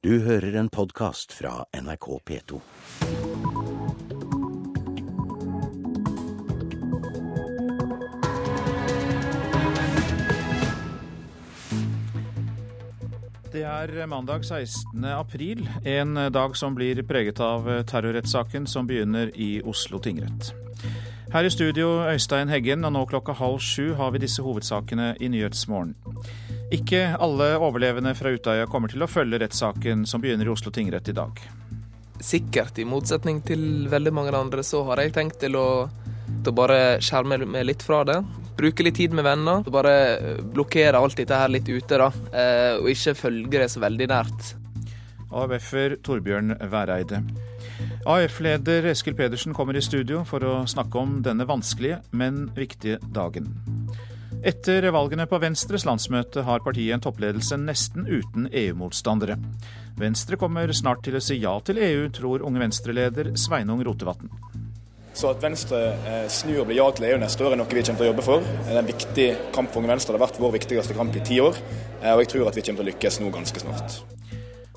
Du hører en podkast fra NRK P2. Det er mandag 16. april, en dag som blir preget av terrorrettssaken som begynner i Oslo tingrett. Her i studio Øystein Heggen, og nå klokka halv sju har vi disse hovedsakene i Nyhetsmorgen. Ikke alle overlevende fra Utøya kommer til å følge rettssaken som begynner i Oslo tingrett i dag. Sikkert, i motsetning til veldig mange andre, så har jeg tenkt til å, til å bare skjerme meg litt fra det. Bruke litt tid med venner. Bare blokkere alt dette her litt ute, da. Eh, og ikke følge det så veldig nært. AUF-er Torbjørn Væreide. AUF-leder Eskil Pedersen kommer i studio for å snakke om denne vanskelige, men viktige dagen. Etter valgene på Venstres landsmøte har partiet en toppledelse nesten uten EU-motstandere. Venstre kommer snart til å si ja til EU, tror Unge Venstre-leder Sveinung Rotevatn. Så at Venstre eh, snur og blir ja til EU neste år er noe vi kommer til å jobbe for. Det er en viktig kamp for Unge Venstre. Det har vært vår viktigste kamp i ti år. Eh, og jeg tror at vi kommer til å lykkes nå ganske snart.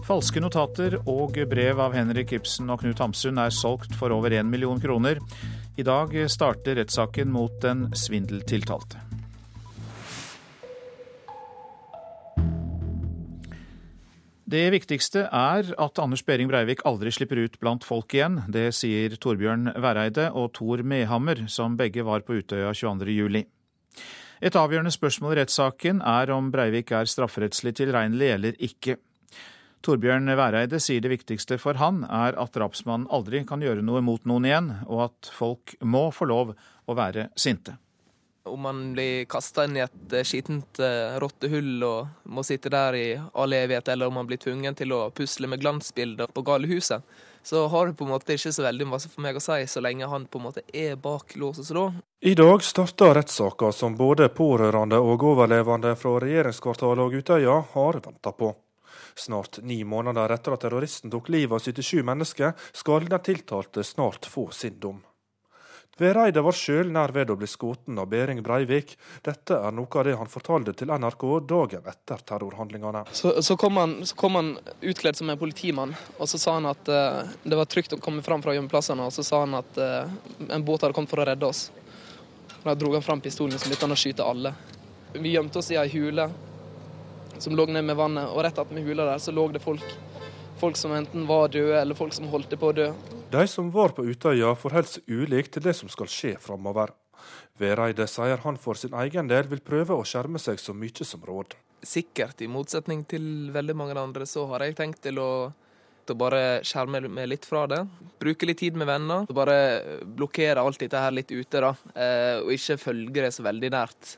Falske notater og brev av Henrik Ibsen og Knut Hamsun er solgt for over 1 million kroner. I dag starter rettssaken mot den svindeltiltalte. Det viktigste er at Anders Behring Breivik aldri slipper ut blant folk igjen. Det sier Torbjørn Væreide og Tor Mehammer, som begge var på Utøya 22.07. Et avgjørende spørsmål i rettssaken er om Breivik er strafferettslig tilregnelig eller ikke. Torbjørn Væreide sier det viktigste for han er at drapsmannen aldri kan gjøre noe mot noen igjen, og at folk må få lov å være sinte. Om man blir kasta inn i et eh, skittent uh, rottehull og må sitte der i all evighet, eller om man blir tvungen til å pusle med glansbilder på galehuset, så har det på en måte ikke så veldig masse for meg å si, så lenge han på en måte er bak lås og slå. I dag starter rettssaka som både pårørende og overlevende fra regjeringskvartalet og Utøya har venta på. Snart ni måneder etter at terroristen tok livet av 77 mennesker, skal den tiltalte snart få sin dom. Vereide var sjøl nær ved å bli skutt av Behring Breivik. Dette er noe av det han fortalte til NRK dagen etter terrorhandlingene. Så, så, kom, han, så kom, han, utkledd som en politimann, og så sa han at uh, det var trygt å komme fram fra gjemmeplassene. Og så sa han at uh, en båt hadde kommet for å redde oss. Da dro han fram pistolen som begynte han å skyte alle. Vi gjemte oss i ei hule som lå ned med vannet, og rett attmed hula der så lå det folk. Folk som enten var døde, eller folk som holdt på å dø. De som var på Utøya forholder seg ulikt til det som skal skje framover. Vereide sier han for sin egen del vil prøve å skjerme seg så mye som råd. Sikkert, i motsetning til veldig mange andre, så har jeg tenkt til å, å bare skjerme meg litt fra det. Bruke litt tid med venner. Bare blokkere alt dette her litt ute, da. Eh, og ikke følge det så veldig nært.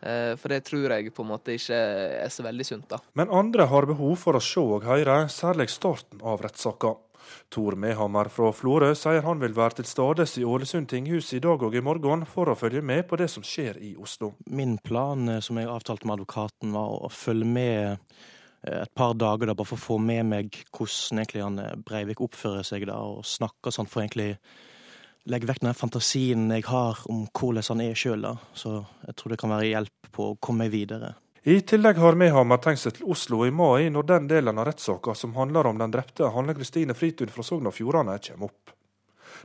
Eh, for det tror jeg på en måte ikke er så veldig sunt. da. Men andre har behov for å se og høre, særlig starten av rettssaka. Tor Mehammer fra Florø sier han vil være til stades i Ålesund tinghus i dag og i morgen for å følge med på det som skjer i Oslo. Min plan, eh, som jeg avtalte med advokaten, var å følge med eh, et par dager da, bare for å få med meg hvordan egentlig han eh, Breivik oppfører seg da, og snakker sånn for egentlig legge vekk den fantasien jeg har om hvordan han er sjøl. Så jeg tror det kan være hjelp på å komme meg videre. I tillegg har Mehammer tenkt seg til Oslo i mai, når den delen av rettssaka som handler om den drepte Hanne Kristine Fritun fra Sogn og Fjordane, kommer opp.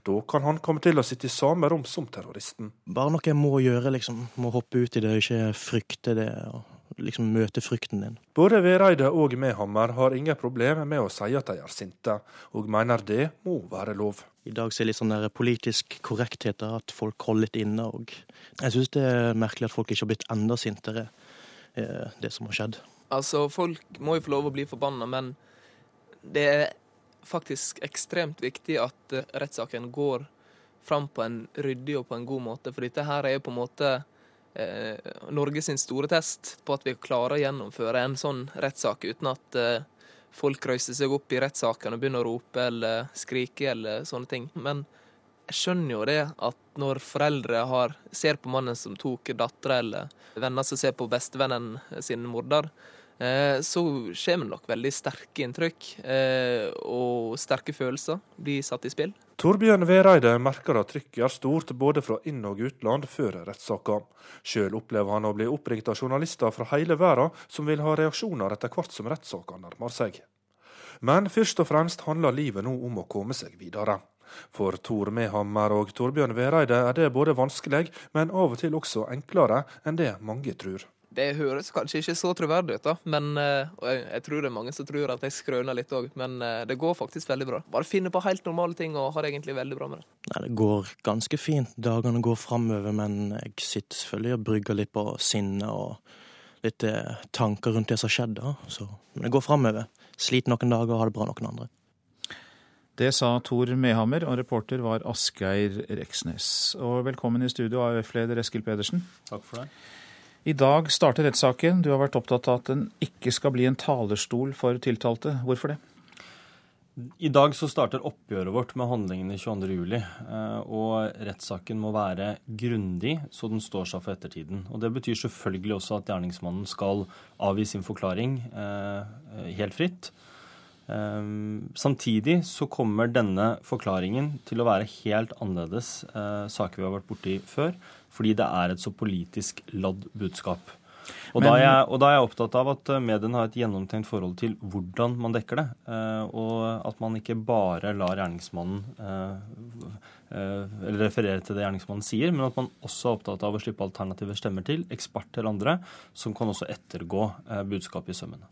Da kan han komme til å sitte i samme rom som terroristen. Bare noe jeg må gjøre, liksom. Må hoppe ut i det, og ikke frykte det. og liksom møte frykten din. Både Vereide og Mehammer har ingen problemer med å si at de er sinte, og mener det må være lov. I dag ser det litt sånn der politisk korrekthet at folk holder litt inne. og Jeg syns det er merkelig at folk ikke har blitt enda sintere. Eh, det som har skjedd. Altså, folk må jo få lov å bli forbanna, men det er faktisk ekstremt viktig at eh, rettssaken går fram på en ryddig og på en god måte. For dette her er jo på en måte eh, sin store test på at vi klarer å gjennomføre en sånn rettssak uten at eh, folk røyser seg opp i rettssaken og begynner å rope eller skrike eller sånne ting. Men jeg skjønner jo det at når foreldre har, ser på mannen som tok dattera, eller venner som ser på bestevennen sin morder, eh, så kommer nok veldig sterke inntrykk eh, og sterke følelser blir satt i spill. Torbjørn Vereide merker at trykket er stort både fra inn- og utland før rettssaka. Sjøl opplever han å bli oppringt av journalister fra hele verden som vil ha reaksjoner etter hvert som rettssaka nærmer seg. Men først og fremst handler livet nå om å komme seg videre. For Tor Mehammer og Torbjørn Vereide er det både vanskelig, men av og til også enklere enn det mange tror. Det høres kanskje ikke så troverdig ut, da, men, eh, og jeg, jeg, tror det er mange som tror at jeg skrøner litt òg, men eh, det går faktisk veldig bra. Bare finne på helt normale ting og har det egentlig veldig bra med det. Nei, Det går ganske fint. Dagene går framover, men jeg sitter selvfølgelig og brygger litt på sinne og litt eh, tanker rundt det som har skjedd. da. Så, men det går framover. Sliter noen dager og har det bra noen andre. Det sa Tor Mehammer, og reporter var Asgeir Reksnes. Og velkommen i studio, AUF-leder Eskil Pedersen. Takk for det. I dag starter rettssaken. Du har vært opptatt av at den ikke skal bli en talerstol for tiltalte. Hvorfor det? I dag så starter oppgjøret vårt med handlingene 22.07. Eh, og rettssaken må være grundig, så den står seg for ettertiden. Og Det betyr selvfølgelig også at gjerningsmannen skal avgi sin forklaring eh, helt fritt. Eh, samtidig så kommer denne forklaringen til å være helt annerledes saker vi har vært borti før fordi det er et så politisk ladd budskap. Og, Men, da jeg, og, da er jeg, opptatt av at eh, mediene har et gjennomtenkt forhold til hvordan man dekker det. Eh, og at man ikke bare lar gjerningsmannen eh, eller referere til det gjerningsmannen sier, men at man også er opptatt av å slippe alternative stemmer til, eksperter eller andre, som kan også ettergå budskapet i sømmene.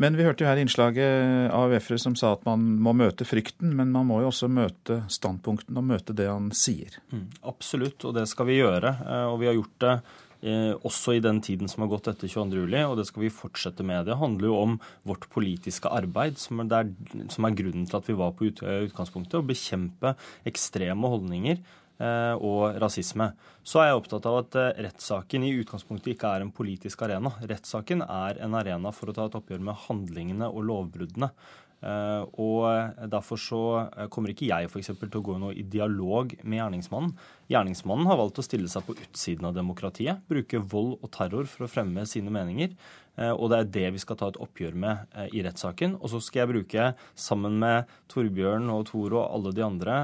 Men vi hørte jo her innslaget av AUF-ere som sa at man må møte frykten, men man må jo også møte standpunkten og møte det han sier. Mm, absolutt, og det skal vi gjøre. Og vi har gjort det også i den tiden som har gått etter 22.07, og det skal vi fortsette med. Det handler jo om vårt politiske arbeid, som er, som er grunnen til at vi var på utgangspunktet. Å bekjempe ekstreme holdninger eh, og rasisme. Så er jeg opptatt av at eh, rettssaken i utgangspunktet ikke er en politisk arena. Rettssaken er en arena for å ta et oppgjør med handlingene og lovbruddene. Eh, og Derfor så eh, kommer ikke jeg for eksempel, til å gå noe i dialog med gjerningsmannen. Gjerningsmannen har valgt å stille seg på utsiden av demokratiet, bruke vold og terror for å fremme sine meninger. Eh, og det er det vi skal ta et oppgjør med i rettssaken. Og så skal jeg bruke, sammen med Torbjørn og Tor og alle de andre,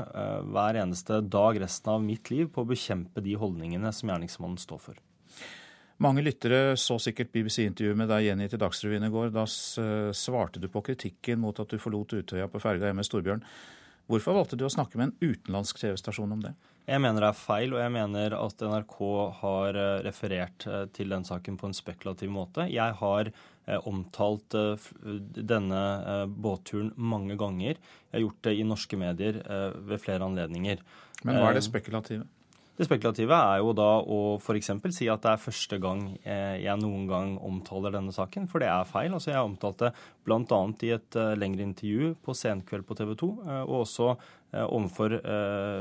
hver eneste dag resten av mitt liv på å bekjempe de holdningene som gjerningsmannen står for. Mange lyttere så sikkert BBC-intervjuet med deg gjengitt i Dagsrevyen i går. Da svarte du på kritikken mot at du forlot Utøya på ferga hjemme med Storbjørn. Hvorfor valgte du å snakke med en utenlandsk TV-stasjon om det? Jeg mener det er feil, og jeg mener at NRK har eh, referert eh, til den saken på en spekulativ måte. Jeg har eh, omtalt denne båtturen mange ganger. Jeg har gjort det i norske medier ved flere anledninger. Men hva er det spekulative? Det spekulative er jo da å f.eks. si at det er første gang eh, jeg noen gang omtaler denne saken, for det er feil. Altså Jeg omtalte bl.a. i et uh, lengre intervju på Senkveld på TV 2, uh, og også overfor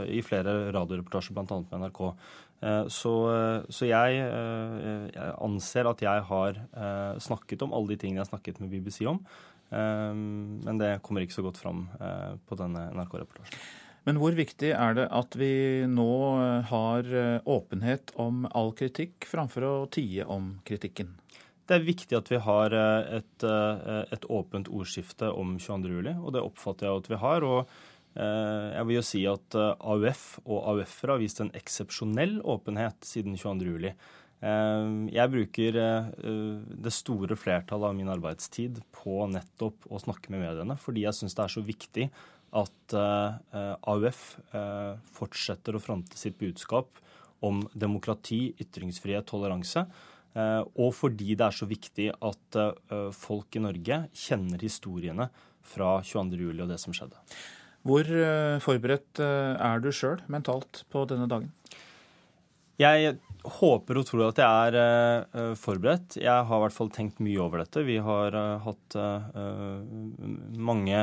i flere radioreportasjer, bl.a. med NRK. Så, så jeg, anser at jeg har snakket om alle de tingene jeg har snakket med BBC om, men det kommer ikke så godt fram på denne NRK-reportasjen. Men hvor viktig er det at vi nå eh, har eh, åpenhet om all kritikk, framfor å tie om kritikken? Det er viktig at vi har eh, et, et åpent ordskifte om 22.07, og det oppfatter jeg at vi har. og jeg vil jo si at AUF og AUF-ere har vist en eksepsjonell åpenhet siden 22.07. Jeg bruker det store flertallet av min arbeidstid på nettopp å snakke med mediene, fordi jeg syns det er så viktig at eh, AUF eh, fortsetter å fronte sitt budskap om demokrati, ytringsfrihet, toleranse. Eh, og fordi det er så viktig at folk i Norge kjenner historiene fra 22.07. og det som skjedde. Hvor forberedt er du sjøl mentalt på denne dagen? Jeg håper og tror at jeg er uh, forberedt. Jeg har i hvert fall tenkt mye over dette. Vi har uh, hatt uh, mange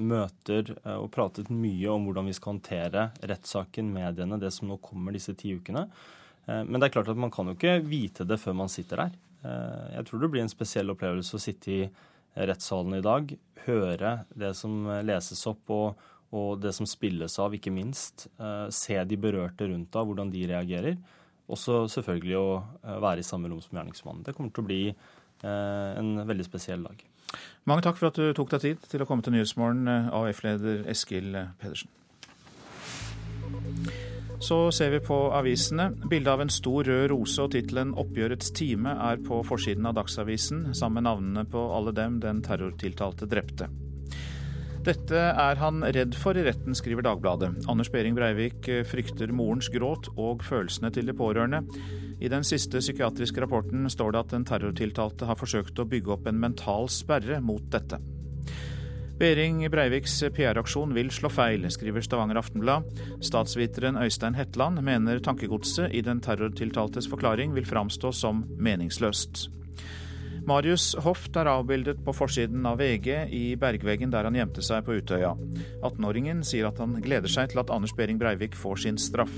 møter og pratet mye om hvordan vi skal håndtere rettssaken, mediene, det som nå kommer disse ti ukene. men det er klart at man kan jo ikke vite det før man sitter der. jeg tror det blir en spesiell opplevelse å sitte i rettssalen i dag, høre det som leses opp og, og det som spilles av, ikke minst. se de berørte rundt av, hvordan de reagerer. Også selvfølgelig å eh, være i samme rom som gjerningsmannen. Det kommer til å bli eh, en veldig spesiell dag. Mange takk for at du tok deg tid til å komme til Nyhetsmorgen, eh, AUF-leder Eskil Pedersen. Så ser vi på avisene. Bildet av en stor rød rose og tittelen 'Oppgjørets time' er på forsiden av Dagsavisen, sammen med navnene på alle dem den terrortiltalte drepte. Dette er han redd for i retten, skriver Dagbladet. Anders Behring Breivik frykter morens gråt og følelsene til de pårørende. I den siste psykiatriske rapporten står det at den terrortiltalte har forsøkt å bygge opp en mental sperre mot dette. Behring Breiviks PR-aksjon vil slå feil, skriver Stavanger Aftenblad. Statsviteren Øystein Hetland mener tankegodset i den terrortiltaltes forklaring vil framstå som meningsløst. Marius Hoft er avbildet på forsiden av VG i bergveggen der han gjemte seg på Utøya. 18-åringen sier at han gleder seg til at Anders Behring Breivik får sin straff.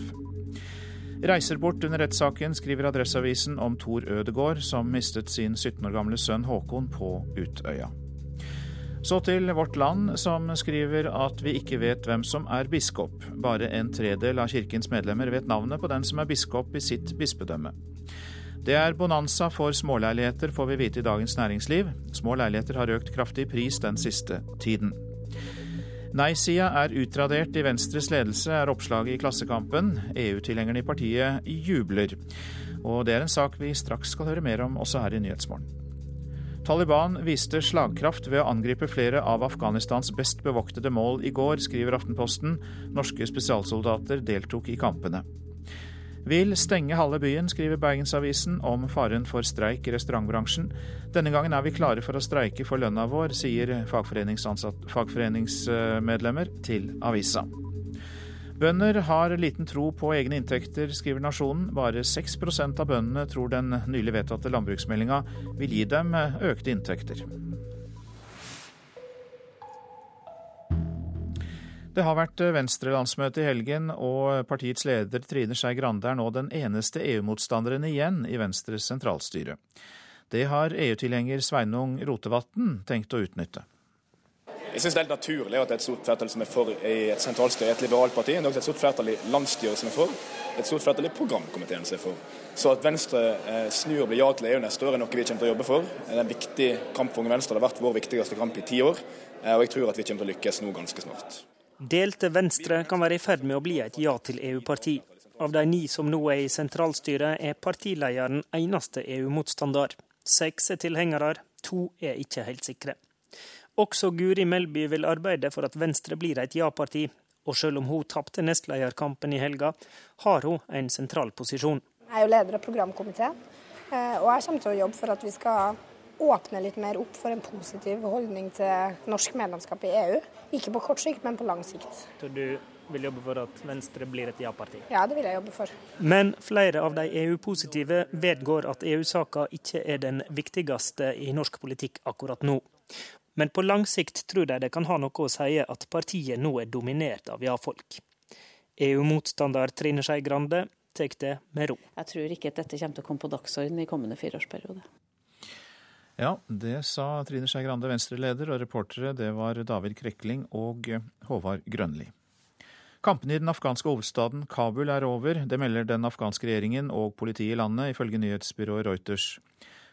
Reiser bort under rettssaken, skriver Adresseavisen om Tor Ødegård, som mistet sin 17 år gamle sønn Håkon på Utøya. Så til Vårt Land, som skriver at vi ikke vet hvem som er biskop. Bare en tredel av kirkens medlemmer vet navnet på den som er biskop i sitt bispedømme. Det er bonanza for småleiligheter, får vi vite i Dagens Næringsliv. Små leiligheter har økt kraftig pris den siste tiden. Nei-sida er utradert i Venstres ledelse, er oppslaget i Klassekampen. EU-tilhengerne i partiet jubler. Og det er en sak vi straks skal høre mer om også her i Nyhetsmorgen. Taliban viste slagkraft ved å angripe flere av Afghanistans best bevoktede mål i går, skriver Aftenposten. Norske spesialsoldater deltok i kampene vil stenge halve byen, skriver Bergensavisen om faren for streik i restaurantbransjen. Denne gangen er vi klare for å streike for lønna vår, sier fagforeningsmedlemmer til avisa. Bønder har liten tro på egne inntekter, skriver Nasjonen. Bare 6% av bøndene tror den nylig vedtatte landbruksmeldinga vil gi dem økte inntekter. Det har vært eh, Venstre-landsmøte i helgen, og partiets leder Trine Skei Grande er nå den eneste EU-motstanderen igjen i Venstres sentralstyre. Det har EU-tilhenger Sveinung Rotevatn tenkt å utnytte. Jeg synes det er helt naturlig at det er et stort flertall som er for i et sentralstyre et liberalt parti. Det er også et stort flertall i landsstyret som er for, et stort flertall i programkomiteen som er for. Så at Venstre eh, snur og blir ja til EU neste år er noe vi kommer til å jobbe for. Det er en viktig kamp for Unge Venstre. Det har vært vår viktigste kamp i ti år, eh, og jeg tror at vi kommer til å lykkes nå ganske snart. Delte Venstre kan være i ferd med å bli et ja til EU-parti. Av de ni som nå er i sentralstyret, er partilederen eneste EU-motstander. Seks er tilhengere, to er ikke helt sikre. Også Guri Melby vil arbeide for at Venstre blir et ja-parti, og selv om hun tapte nestlederkampen i helga, har hun en sentral posisjon. Jeg er jo leder av programkomiteen, eh, og jeg kommer til å jobbe for at vi skal åpne litt mer opp for en positiv holdning til norsk medlemskap i EU. Ikke på kort sikt, men på lang sikt. Så du vil jobbe for at Venstre blir et ja-parti? Ja, det vil jeg jobbe for. Men flere av de EU-positive vedgår at EU-saka ikke er den viktigste i norsk politikk akkurat nå. Men på lang sikt tror de det kan ha noe å si at partiet nå er dominert av ja-folk. EU-motstander Trine Skei Grande tar det med ro. Jeg tror ikke at dette kommer til å komme på dagsordenen i kommende fireårsperiode. Ja, det sa Trine Skei Grande, Venstre-leder, og reportere det var David Krekling og Håvard Grønli. Kampene i den afghanske hovedstaden Kabul er over. Det melder den afghanske regjeringen og politiet i landet, ifølge nyhetsbyrået Reuters.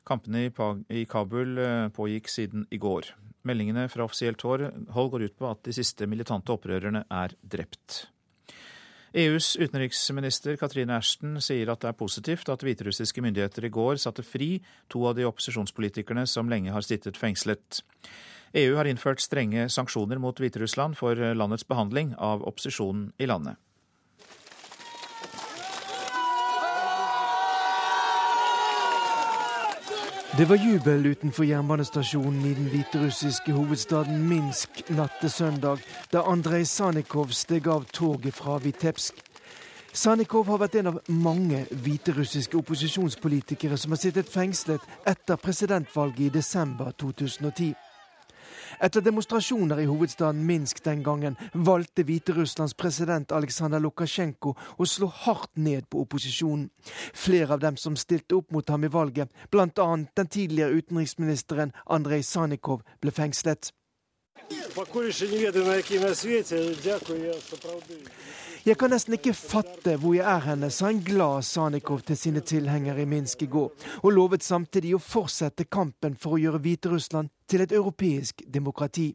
Kampene i Kabul eh, pågikk siden i går. Meldingene fra offisielt hold går ut på at de siste militante opprørerne er drept. EUs utenriksminister Katrine Ashton sier at det er positivt at hviterussiske myndigheter i går satte fri to av de opposisjonspolitikerne som lenge har sittet fengslet. EU har innført strenge sanksjoner mot Hviterussland for landets behandling av opposisjonen i landet. Det var jubel utenfor jernbanestasjonen i den hviterussiske hovedstaden Minsk natt til søndag, da Andrej Sanikov steg av toget fra Vitebsk. Sanikov har vært en av mange hviterussiske opposisjonspolitikere som har sittet fengslet etter presidentvalget i desember 2010. Etter demonstrasjoner i hovedstaden Minsk den gangen valgte Hviterusslands president Aleksandr Lukasjenko å slå hardt ned på opposisjonen. Flere av dem som stilte opp mot ham i valget, bl.a. den tidligere utenriksministeren Andrej Sanikov, ble fengslet. Jeg kan nesten ikke fatte hvor jeg er henne, sa en glad Sanikov til sine tilhengere i Minsk i går, og lovet samtidig å fortsette kampen for å gjøre Hviterussland til et europeisk demokrati.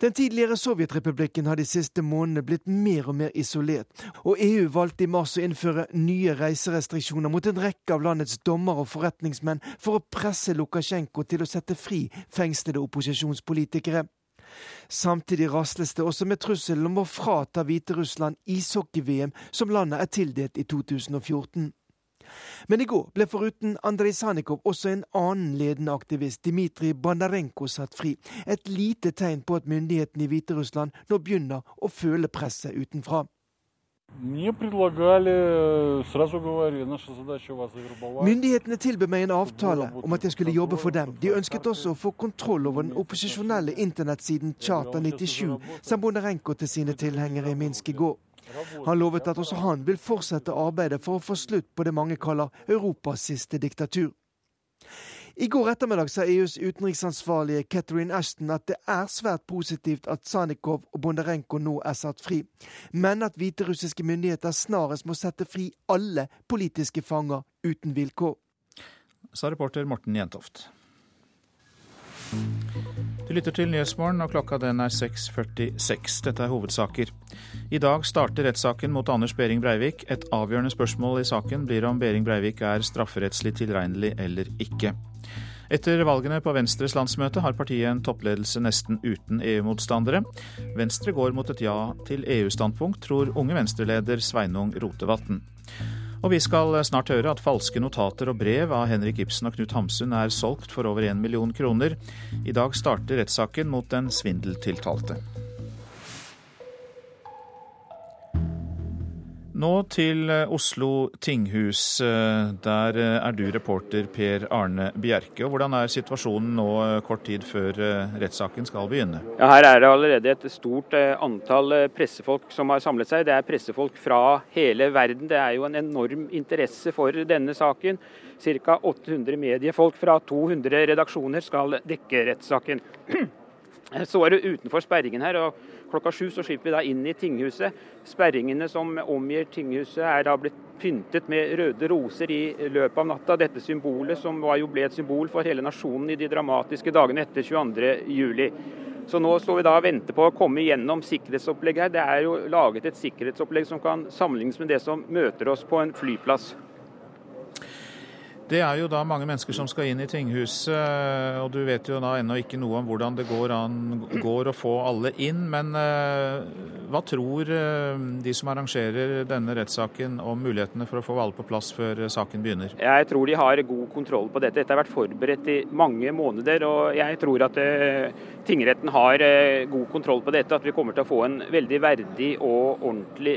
Den tidligere Sovjetrepublikken har de siste månedene blitt mer og mer isolert, og EU valgte i mars å innføre nye reiserestriksjoner mot en rekke av landets dommere og forretningsmenn for å presse Lukasjenko til å sette fri fengslede opposisjonspolitikere. Samtidig rasles det også med trusselen om å frata Hviterussland ishockey-VM, som landet er tildelt i 2014. Men i går ble foruten Andrej Sanikov også en annen ledende aktivist, Dmitrij Bandarenko, satt fri. Et lite tegn på at myndighetene i Hviterussland nå begynner å føle presset utenfra. Myndighetene tilbød meg en avtale om at jeg skulle jobbe for dem. De ønsket også å få kontroll over den opposisjonelle internettsiden Charter97, som Bondarenko til sine tilhengere i Minsk i går. Han lovet at også han vil fortsette arbeidet for å få slutt på det mange kaller Europas siste diktatur. I går ettermiddag sa EUs utenriksansvarlige Catherine Ashton at det er svært positivt at Sanikov og Bondarenko nå er satt fri, men at hviterussiske myndigheter snarest må sette fri alle politiske fanger uten vilkår. Sa reporter Morten Jentoft. Du lytter til Nyhetsmorgen, og klokka den er 6.46. Dette er hovedsaker. I dag starter rettssaken mot Anders Behring Breivik. Et avgjørende spørsmål i saken blir om Behring Breivik er strafferettslig tilregnelig eller ikke. Etter valgene på Venstres landsmøte har partiet en toppledelse nesten uten EU-motstandere. Venstre går mot et ja til EU-standpunkt, tror unge Venstre-leder Sveinung Rotevatn. Og vi skal snart høre at falske notater og brev av Henrik Ibsen og Knut Hamsun er solgt for over én million kroner. I dag starter rettssaken mot den svindeltiltalte. Nå til eh, Oslo tinghus. Eh, der eh, er du reporter Per Arne Bjerke. Og hvordan er situasjonen nå kort tid før rettssaken skal begynne? Ja, her er det allerede et stort antall pressefolk som har samlet seg. Det er pressefolk fra hele verden. Det er jo en enorm interesse for denne saken. Ca. 800 mediefolk fra 200 redaksjoner skal dekke rettssaken. Så er det utenfor sperringen her. og Klokka sju så slipper vi da inn i tinghuset. Sperringene som omgir tinghuset er da blitt pyntet med røde roser i løpet av natta. Dette symbolet som var jo ble et symbol for hele nasjonen i de dramatiske dagene etter 22.07. Så nå står vi da og venter på å komme gjennom sikkerhetsopplegget her. Det er jo laget et sikkerhetsopplegg som kan sammenlignes med det som møter oss på en flyplass. Det er jo da mange mennesker som skal inn i tinghuset, og du vet jo da ennå ikke noe om hvordan det går, an, går å få alle inn. Men uh, hva tror uh, de som arrangerer denne rettssaken om mulighetene for å få alle på plass før saken begynner? Jeg tror de har god kontroll på dette. Dette har vært forberedt i mange måneder. Og jeg tror at uh, tingretten har god kontroll på dette. At vi kommer til å få en veldig verdig og ordentlig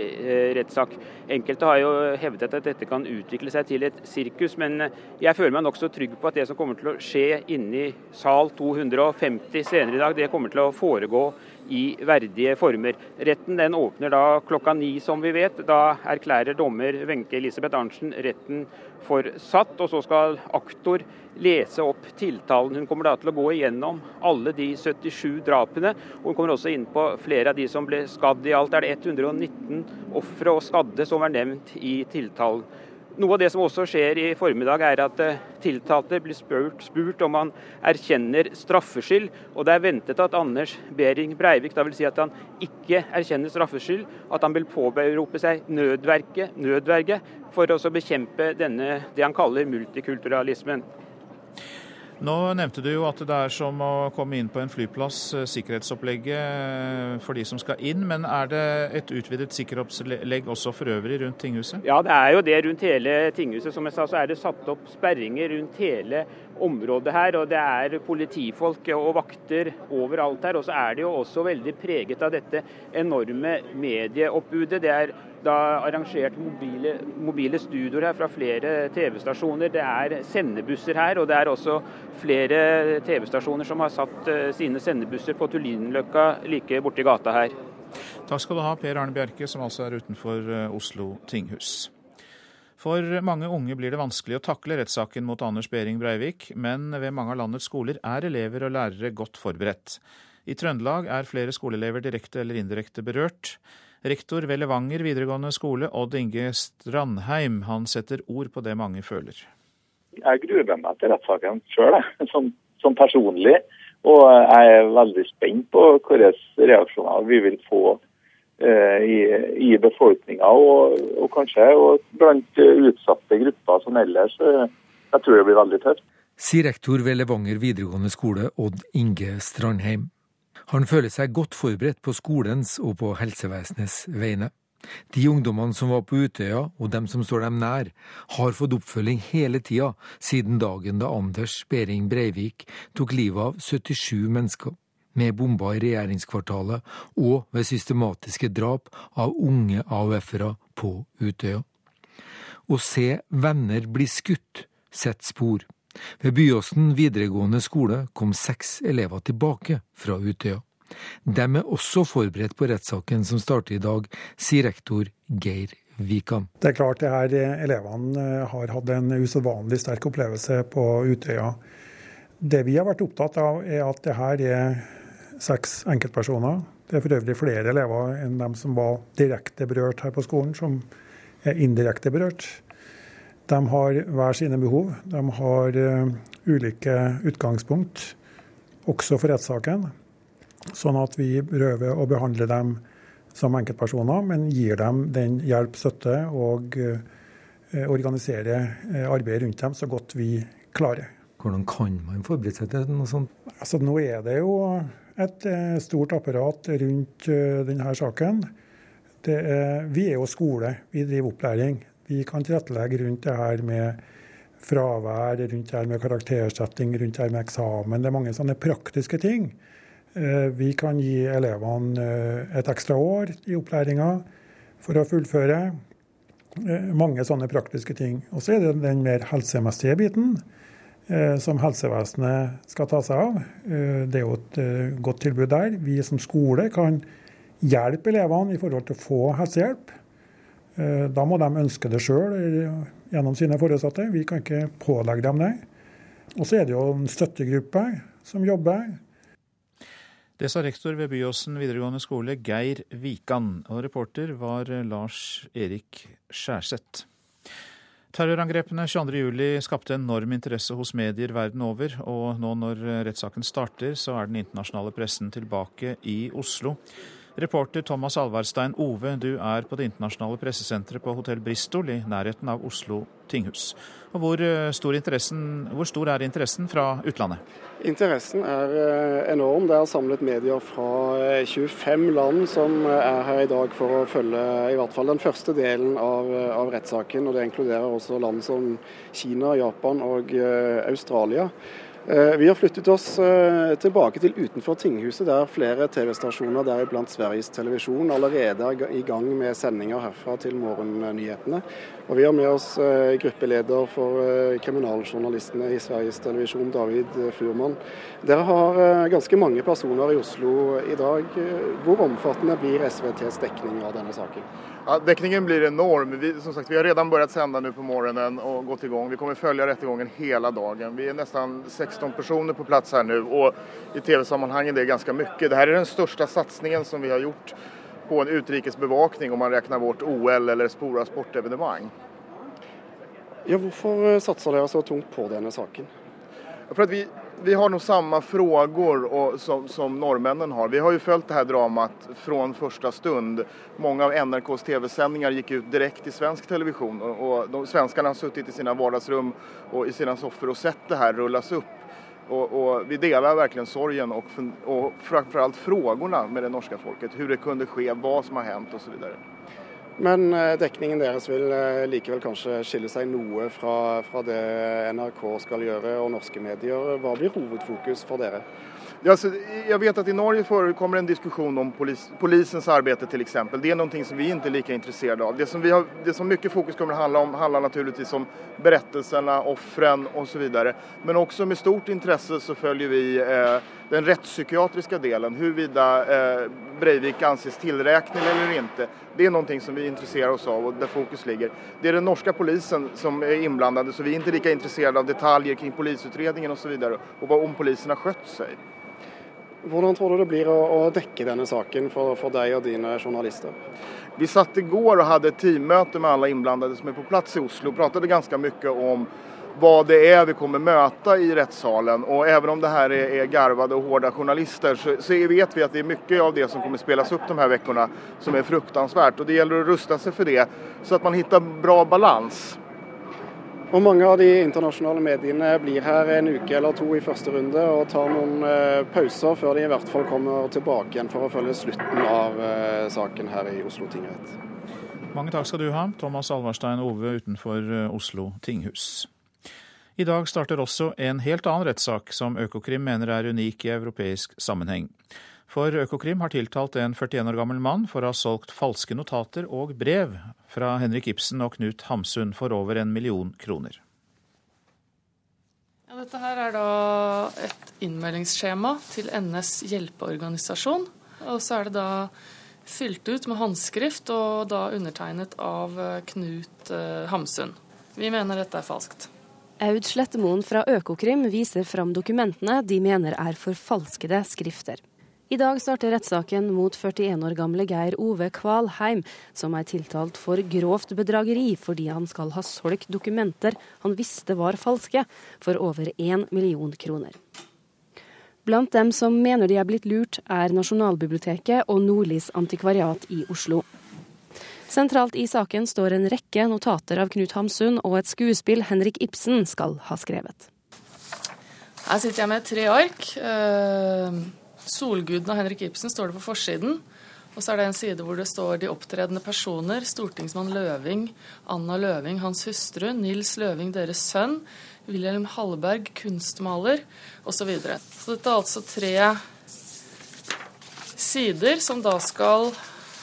rettssak. Enkelte har jo hevdet at dette kan utvikle seg til et sirkus. men jeg føler meg nokså trygg på at det som kommer til å skje inni sal 250 senere i dag, det kommer til å foregå i verdige former. Retten den åpner da klokka ni, som vi vet. Da erklærer dommer Wenche Elisabeth Arntzen retten for satt. Og så skal aktor lese opp tiltalen. Hun kommer da til å gå igjennom alle de 77 drapene. Hun kommer også inn på flere av de som ble skadd. I alt er det 119 ofre og skadde som er nevnt i tiltalen. Noe av det som også skjer i formiddag, er at eh, tiltalte blir spurt, spurt om han erkjenner straffskyld. Og det er ventet at Anders Behring Breivik vil si at han ikke erkjenner straffskyld. At han vil påberope seg nødverke, nødverge for å bekjempe denne, det han kaller multikulturalismen. Nå nevnte du jo at det er som å komme inn på en flyplass, eh, sikkerhetsopplegget eh, for de som skal inn. Men er det et utvidet sikkerhetsopplegg også for øvrig rundt tinghuset? Ja, det er jo det rundt hele tinghuset. Som jeg sa, så er det satt opp sperringer rundt hele området her. Og det er politifolk og vakter overalt her. Og så er det jo også veldig preget av dette enorme medieoppbudet. Det er da arrangert mobile, mobile studioer her fra flere TV-stasjoner. Det er sendebusser her, og det er også flere TV-stasjoner som har satt eh, sine sendebusser på Tullinløkka like borti gata her. Takk skal du ha, Per Arne Bjerke, som altså er utenfor eh, Oslo tinghus. For mange unge blir det vanskelig å takle rettssaken mot Anders Behring Breivik, men ved mange av landets skoler er elever og lærere godt forberedt. I Trøndelag er flere skoleelever direkte eller indirekte berørt. Rektor ved Levanger videregående skole, Odd Inge Strandheim, han setter ord på det mange føler. Jeg gruer meg til rettssaken sjøl, som, som, personlig. Og jeg er veldig spent på hvilke reaksjoner vi vil få eh, i, i befolkninga, og, og, kanskje og blant utsatte grupper som ellers. Eh, jeg tror det blir veldig tøft. Sier rektor ved Levanger videregående skole, Odd Inge Strandheim. Han føler seg godt forberedt på skolens og på helsevesenets vegne. De ungdommene som var på Utøya, og dem som står dem nær, har fått oppfølging hele tida siden dagen da Anders Behring Breivik tok livet av 77 mennesker, med bomber i regjeringskvartalet og ved systematiske drap av unge AUF-ere på Utøya. Å se venner bli skutt setter spor. Ved Byåsen videregående skole kom seks elever tilbake fra Utøya. De er også forberedt på rettssaken som starter i dag, sier rektor Geir Vikan. Det er klart det her elevene eh, har hatt en usedvanlig sterk opplevelse på Utøya. Det vi har vært opptatt av, er at det her er seks enkeltpersoner. Det er for øvrig flere elever enn dem som var direkte berørt her på skolen, som er indirekte berørt. De har hver sine behov. De har uh, ulike utgangspunkt, også for rettssaken. Sånn at vi prøver å behandle dem som enkeltpersoner, men gir dem den hjelp, støtte og uh, organiserer uh, arbeidet rundt dem så godt vi klarer. Hvordan kan man forberede seg til noe sånt? Altså, nå er det jo et stort apparat rundt denne saken. Er, vi er jo skole, vi driver opplæring. Vi kan tilrettelegge rundt det her med fravær, rundt det her med karaktersetting, rundt det her med eksamen. Det er mange sånne praktiske ting. Eh, vi kan gi elevene eh, et ekstra år i opplæringa for å fullføre. Eh, mange sånne praktiske ting. Og så er det den mer helsemessige biten som helsevesenet skal ta seg av. Det er jo et godt tilbud der. Vi som skole kan hjelpe elevene i forhold til å få helsehjelp. Eh, da må de ønske det sjøl gjennom sine foresatte. Vi kan ikke pålegge dem det. Og så er det jo en støttegruppe som jobber. Det sa rektor ved Byåsen videregående skole, Geir Vikan. Og reporter var Lars Erik Skjærseth. Terrorangrepene 22.07 skapte enorm interesse hos medier verden over, og nå når rettssaken starter, så er den internasjonale pressen tilbake i Oslo. Reporter Thomas Alvarstein Ove, du er på det internasjonale pressesenteret på hotell Bristol i nærheten av Oslo tinghus. Og hvor, eh, stor hvor stor er interessen fra utlandet? Interessen er eh, enorm. Det er samlet medier fra 25 eh, land som er her i dag for å følge i hvert fall den første delen av, av rettssaken. og Det inkluderer også land som Kina, Japan og Australia. Eh, vi har flyttet oss eh, tilbake til utenfor tinghuset, der flere TV-stasjoner, deriblant Sveriges Televisjon, allerede er i gang med sendinger herfra til morgennyhetene. Og Vi har med oss eh, gruppeleder for kriminaljournalistene i Sveriges Televisjon, David Furman. Dere har ganske mange personer i Oslo i dag. Hvor omfattende blir SVTs dekning av denne saken? Ja, dekningen blir enorm. Vi, som sagt, vi har redan börjat sända nu på morgonen och gått igång. Vi kommer följa rättegången hela dagen. Vi är nästan 16 personer på plats här nu och i tv-sammanhangen det är ganska mycket. Det här är den största satsningen som vi har gjort på en utrikesbevakning om man räknar bort OL eller stora sportevenemang. Ja, hvorfor satser ni så tungt på denne saken? För att vi, vi har nog samma frågor som, som norrmännen har. Vi har ju följt det här dramat från första stund. Många av NRKs tv-sändningar gick ut direkt i svensk television och, och de har suttit i sina vardagsrum och i sina soffor och sett det här rullas upp. Och, och, vi delar verkligen sorgen och, och framförallt frågorna med det norska folket. Hur det kunde ske, vad som har hänt och så vidare. Men eh, dekningen deres vil eh, likevel kanskje skille seg noe fra, fra, det NRK skal gjøre og norske medier. Hva blir hovedfokus for dere? Ja, jag vet at i Norge forekommer en diskusjon om polis, polisens arbeid exempel. Det er noe som vi ikke er lika interessert av. Det som, vi har, det som mye fokus kommer å handle om handler naturligvis om berättelserna, offren osv. Men også med stort intresse så følger vi eh, den rättspsykiatriska delen, huruvida eh, Breivik anses tillräknelig eller inte. Det är någonting som vi intresserar oss av och där fokus ligger. Det är den norska polisen som är inblandade så vi är inte lika intresserade av detaljer kring polisutredningen och så vidare och vad, om polisen har skött sig. Hvordan tror du det blir å, dekke denne saken for, for deg og dine journalister? Vi satt igår och hade ett teammöte med alla inblandade som är på plats i Oslo och pratade ganska mycket om vad det är vi kommer möta i rättssalen. Och även om det här är, är garvade och hårda journalister så, så vet vi att det är mycket av det som kommer spelas upp de här veckorna som är fruktansvärt. Och det gäller att rusta sig för det så att man hittar bra balans. Og Mange av de internasjonale mediene blir her en uke eller to i første runde og tar noen eh, pauser før de i hvert fall kommer tilbake igjen for å følge slutten av eh, saken her i Oslo tingrett. Mange takk skal du ha, Thomas Alverstein Ove utenfor eh, Oslo tinghus. I dag starter også en helt annen rettssak som Økokrim mener er unik i europeisk sammenheng. For Økokrim har tiltalt en 41 år gammel mann for å ha solgt falske notater og brev fra Henrik Ibsen og Knut Hamsun for over en million kroner. Ja, dette her er da et innmeldingsskjema til NS hjelpeorganisasjon. Og så er det da fylt ut med håndskrift og da undertegnet av Knut eh, Hamsun. Vi mener dette er falskt. Aud Slettemoen fra Økokrim viser fram dokumentene de mener er forfalskede skrifter. I dag starter rettssaken mot 41 år gamle Geir Ove Kvalheim, som er tiltalt for grovt bedrageri fordi han skal ha solgt dokumenter han visste var falske, for over én million kroner. Blant dem som mener de er blitt lurt, er Nasjonalbiblioteket og Nordlys antikvariat i Oslo. Sentralt i saken står en rekke notater av Knut Hamsun og et skuespill Henrik Ibsen skal ha skrevet. Her sitter jeg med tre ark. Eh, Solguden av Henrik Ibsen står det på forsiden. Og så er det en side hvor det står de opptredende personer. Stortingsmann Løving, Anna Løving, hans hustru, Nils Løving, deres sønn, Wilhelm Hallberg, kunstmaler, osv. Så, videre. så dette er altså tre sider som da skal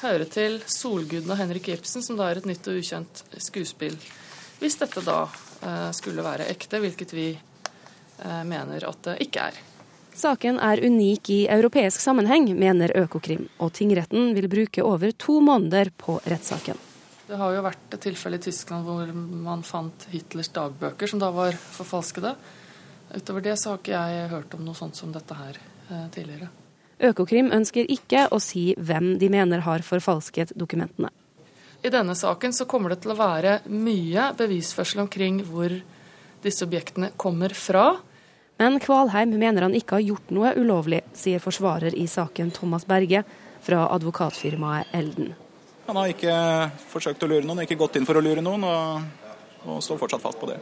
høre til Solguden av Henrik Ibsen, som da er et nytt og ukjent skuespill. Hvis dette da eh, skulle være ekte, hvilket vi eh, mener at det ikke er. Saken er unik i europeisk sammenheng, mener Økokrim, og tingretten vil bruke over to måneder på rettssaken. Det har jo vært et tilfelle i Tyskland hvor man fant Hitlers dagbøker, som da var forfalskede. Utover det så har ikke jeg hørt om noe sånt som dette her eh, tidligere. Økokrim ønsker ikke å si hvem de mener har forfalsket dokumentene. I denne saken så kommer det til å være mye bevisførsel omkring hvor disse objektene kommer fra. Men Kvalheim mener han ikke har gjort noe ulovlig, sier forsvarer i saken Thomas Berge fra advokatfirmaet Elden. Han har ikke forsøkt å lure noen, ikke gått inn for å lure noen, og, og står fortsatt fast på det.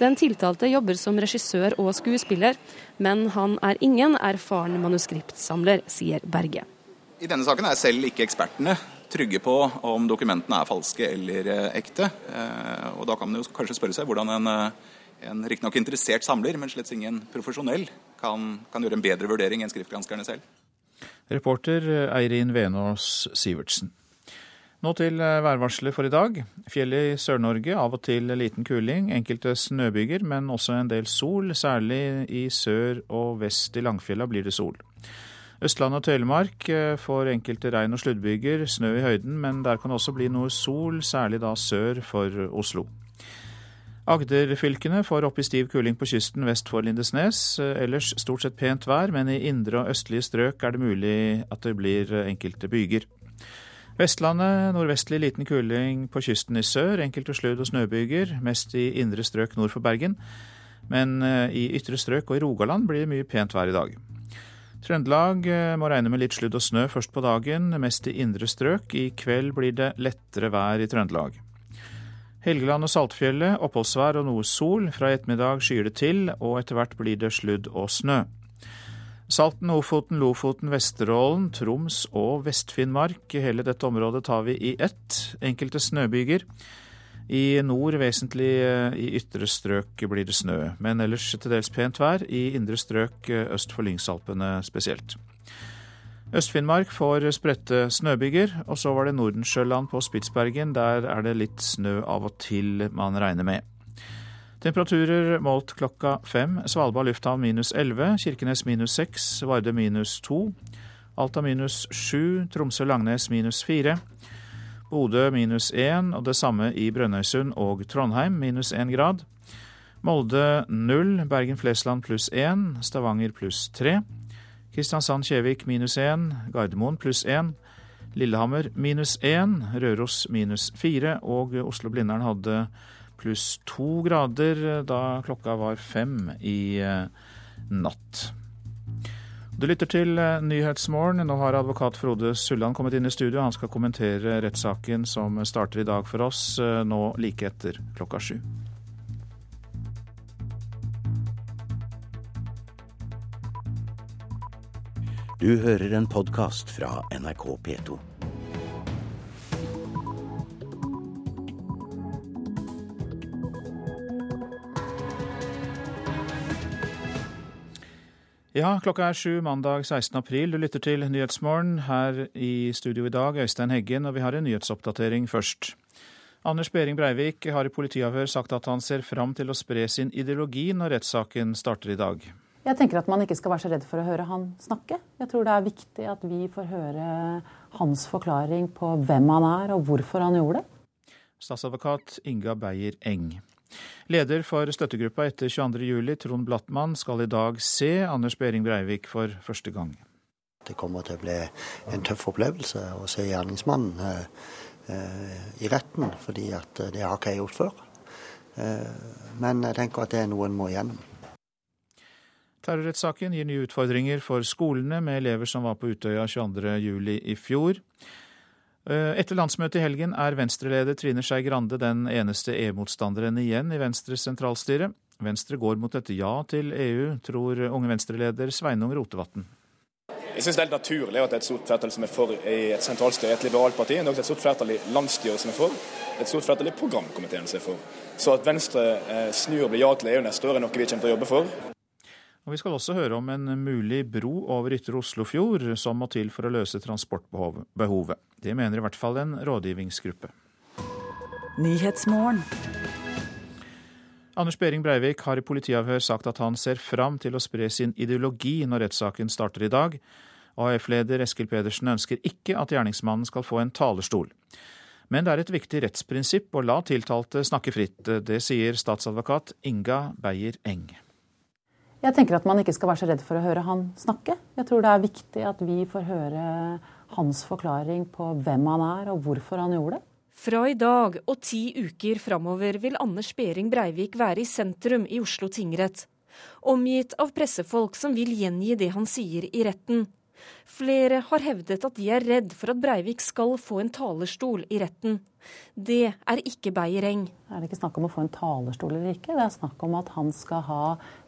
Den tiltalte jobber som regissør og skuespiller, men han er ingen erfaren manuskriptsamler, sier Berge. I denne saken er selv ikke ekspertene trygge på om dokumentene er falske eller eh, ekte. Eh, og da kan man jo kanskje spørre seg hvordan en eh, en riktignok interessert samler, men slett ingen profesjonell, kan, kan gjøre en bedre vurdering enn skriftgranskerne selv. Reporter Eirin Venås Sivertsen. Nå til eh, værvarselet for i dag. Fjellet i Sør-Norge av og til liten kuling, enkelte snøbyger, men også en del sol. Særlig i sør og vest i Langfjella blir det sol. Østlandet og Telemark eh, får enkelte regn- og sluddbyger, snø i høyden, men der kan det også bli noe sol, særlig da sør for Oslo. Agderfylkene får opp i stiv kuling på kysten vest for Lindesnes. Ellers stort sett pent vær, men i indre og østlige strøk er det mulig at det blir enkelte byger. Vestlandet nordvestlig liten kuling på kysten i sør, enkelte sludd- og snøbyger, mest i indre strøk nord for Bergen. Men eh, i ytre strøk og i Rogaland blir det mye pent vær i dag. Trøndelag eh, må regne med litt sludd og snø først på dagen, mest i indre strøk. I kveld blir det lettere vær i Trøndelag. Helgeland og Saltfjellet oppholdsvær og noe sol. Fra i ettermiddag skyer det til, og etter hvert blir det sludd og snø. Salten, Ofoten, Lofoten, Vesterålen, Troms og Vest-Finnmark. Hele dette området tar vi i ett. Enkelte snøbyger. I nord vesentlig eh, i ytre strøk blir det snø, men ellers til dels pent vær. I indre strøk eh, øst for Lyngsalpene spesielt. Øst-Finnmark får spredte snøbyger, og så var det Nordensjøland på Spitsbergen. Der er det litt snø av og til, man regner med. Temperaturer målt klokka fem. Svalbard lufthavn minus 11, Kirkenes minus 6, Vardø minus 2, Alta minus 7, Tromsø-Langnes minus 4, Bodø minus 1, og det samme i Brønnøysund og Trondheim minus 1 grad. Molde 0, Bergen-Flesland pluss 1, Stavanger pluss 3. Kristiansand-Kjevik minus 1, Gardermoen pluss 1, Lillehammer minus 1, Røros minus 4 og Oslo-Blindern hadde pluss to grader da klokka var fem i eh, natt. Du lytter til eh, Nyhetsmorgen. Nå har advokat Frode Sulland kommet inn i studio. Han skal kommentere rettssaken som starter i dag for oss, eh, nå like etter klokka sju. Du hører en podkast fra NRK P2. Ja, klokka er sju mandag 16. april. Du lytter til Nyhetsmorgen. Her i studio i dag, Øystein Heggen, og vi har en nyhetsoppdatering først. Anders Behring Breivik har i politiavhør sagt at han ser fram til å spre sin ideologi når rettssaken starter i dag. Jeg tenker at man ikke skal være så redd for å høre han snakke. Jeg tror det er viktig at vi får høre hans forklaring på hvem han er og hvorfor han gjorde det. Statsadvokat Inga Beyer Eng. Leder for støttegruppa etter 22.07, Trond Blattmann, skal i dag se Anders Behring Breivik for første gang. Det kommer til å bli en tøff opplevelse å se gjerningsmannen eh, eh, i retten, fordi at det har ikke jeg gjort før. Eh, men jeg tenker at det er noe en må igjennom. Terrorrettssaken gir nye utfordringer for skolene, med elever som var på Utøya 22.07 i fjor. Eh, etter landsmøtet i helgen er Venstre-leder Trine Skei Grande den eneste EU-motstanderen igjen i Venstres sentralstyre. Venstre går mot et ja til EU, tror unge Venstre-leder Sveinung Rotevatn. Jeg synes det er helt naturlig at det er et stort flertall som er for i et sentralstyre et liberalt parti. Det er også et stort flertall i landsstyret som er for. Et stort flertall i programkomiteen som er for. Så at Venstre eh, snur og blir ja til EU neste år, er noe vi kommer til å jobbe for. Og Vi skal også høre om en mulig bro over Ytre Oslofjord som må til for å løse transportbehovet. Det mener i hvert fall en rådgivningsgruppe. Anders Behring Breivik har i politiavhør sagt at han ser fram til å spre sin ideologi når rettssaken starter i dag. AF-leder Eskil Pedersen ønsker ikke at gjerningsmannen skal få en talerstol. Men det er et viktig rettsprinsipp å la tiltalte snakke fritt. Det sier statsadvokat Inga Beyer Eng. Jeg tenker at man ikke skal være så redd for å høre han snakke. Jeg tror det er viktig at vi får høre hans forklaring på hvem han er og hvorfor han gjorde det. Fra i dag og ti uker framover vil Anders Behring Breivik være i sentrum i Oslo tingrett. Omgitt av pressefolk som vil gjengi det han sier i retten. Flere har hevdet at de er redd for at Breivik skal få en talerstol i retten. Det er ikke Beyer-Eng. Det er ikke snakk om å få en talerstol eller ikke. Det er snakk om at han skal ha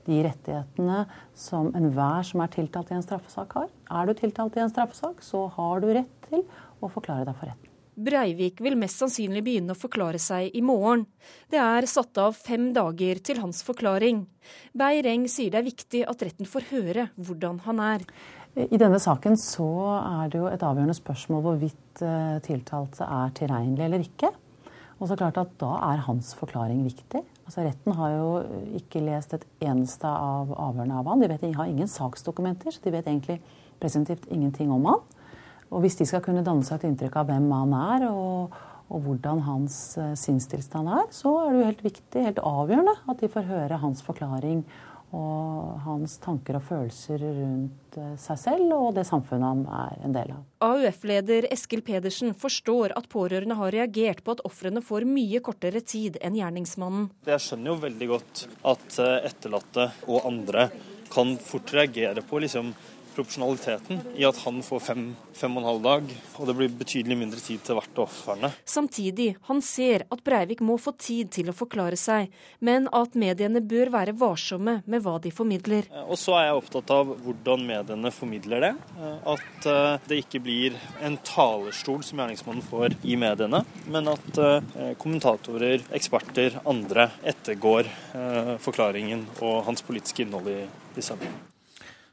de rettighetene som enhver som er tiltalt i en straffesak har. Er du tiltalt i en straffesak, så har du rett til å forklare deg for retten. Breivik vil mest sannsynlig begynne å forklare seg i morgen. Det er satt av fem dager til hans forklaring. Beireng sier det er viktig at retten får høre hvordan han er. I denne saken så er det jo et avgjørende spørsmål hvorvidt eh, tiltalte er tilregnelig eller ikke. Og så klart at Da er hans forklaring viktig. Altså Retten har jo ikke lest et eneste av avhørene av han. De, vet, har ingen saksdokumenter, så de vet egentlig presentivt ingenting om han. Og hvis de skal kunne danne seg et inntrykk av hvem han er, og, og hvordan hans uh, sinnstilstand er, så er det jo helt viktig, helt avgjørende, at de får høre hans forklaring og hans tanker og følelser rundt uh, seg selv og det samfunnet han er en del av. AUF-leder Eskil Pedersen forstår at pårørende har reagert på at ofrene får mye kortere tid enn gjerningsmannen. Jeg skjønner jo veldig godt at eh, etterlatte og andre kan fort reagere på liksom proporsjonaliteten i at han får fem, fem og en halv dag, og det blir betydelig mindre tid til hvert av ofrene. Samtidig, han ser at Breivik må få tid til å forklare seg, men at mediene bør være varsomme med hva de formidler. Eh, og så er jeg opptatt av hvordan mediene formidler det. Eh, at eh, det ikke blir en talerstol som gjerningsmannen får i mediene, men at kommentatorer, eksperter, andre ettergår forklaringen og hans politiske innhold i, i saken.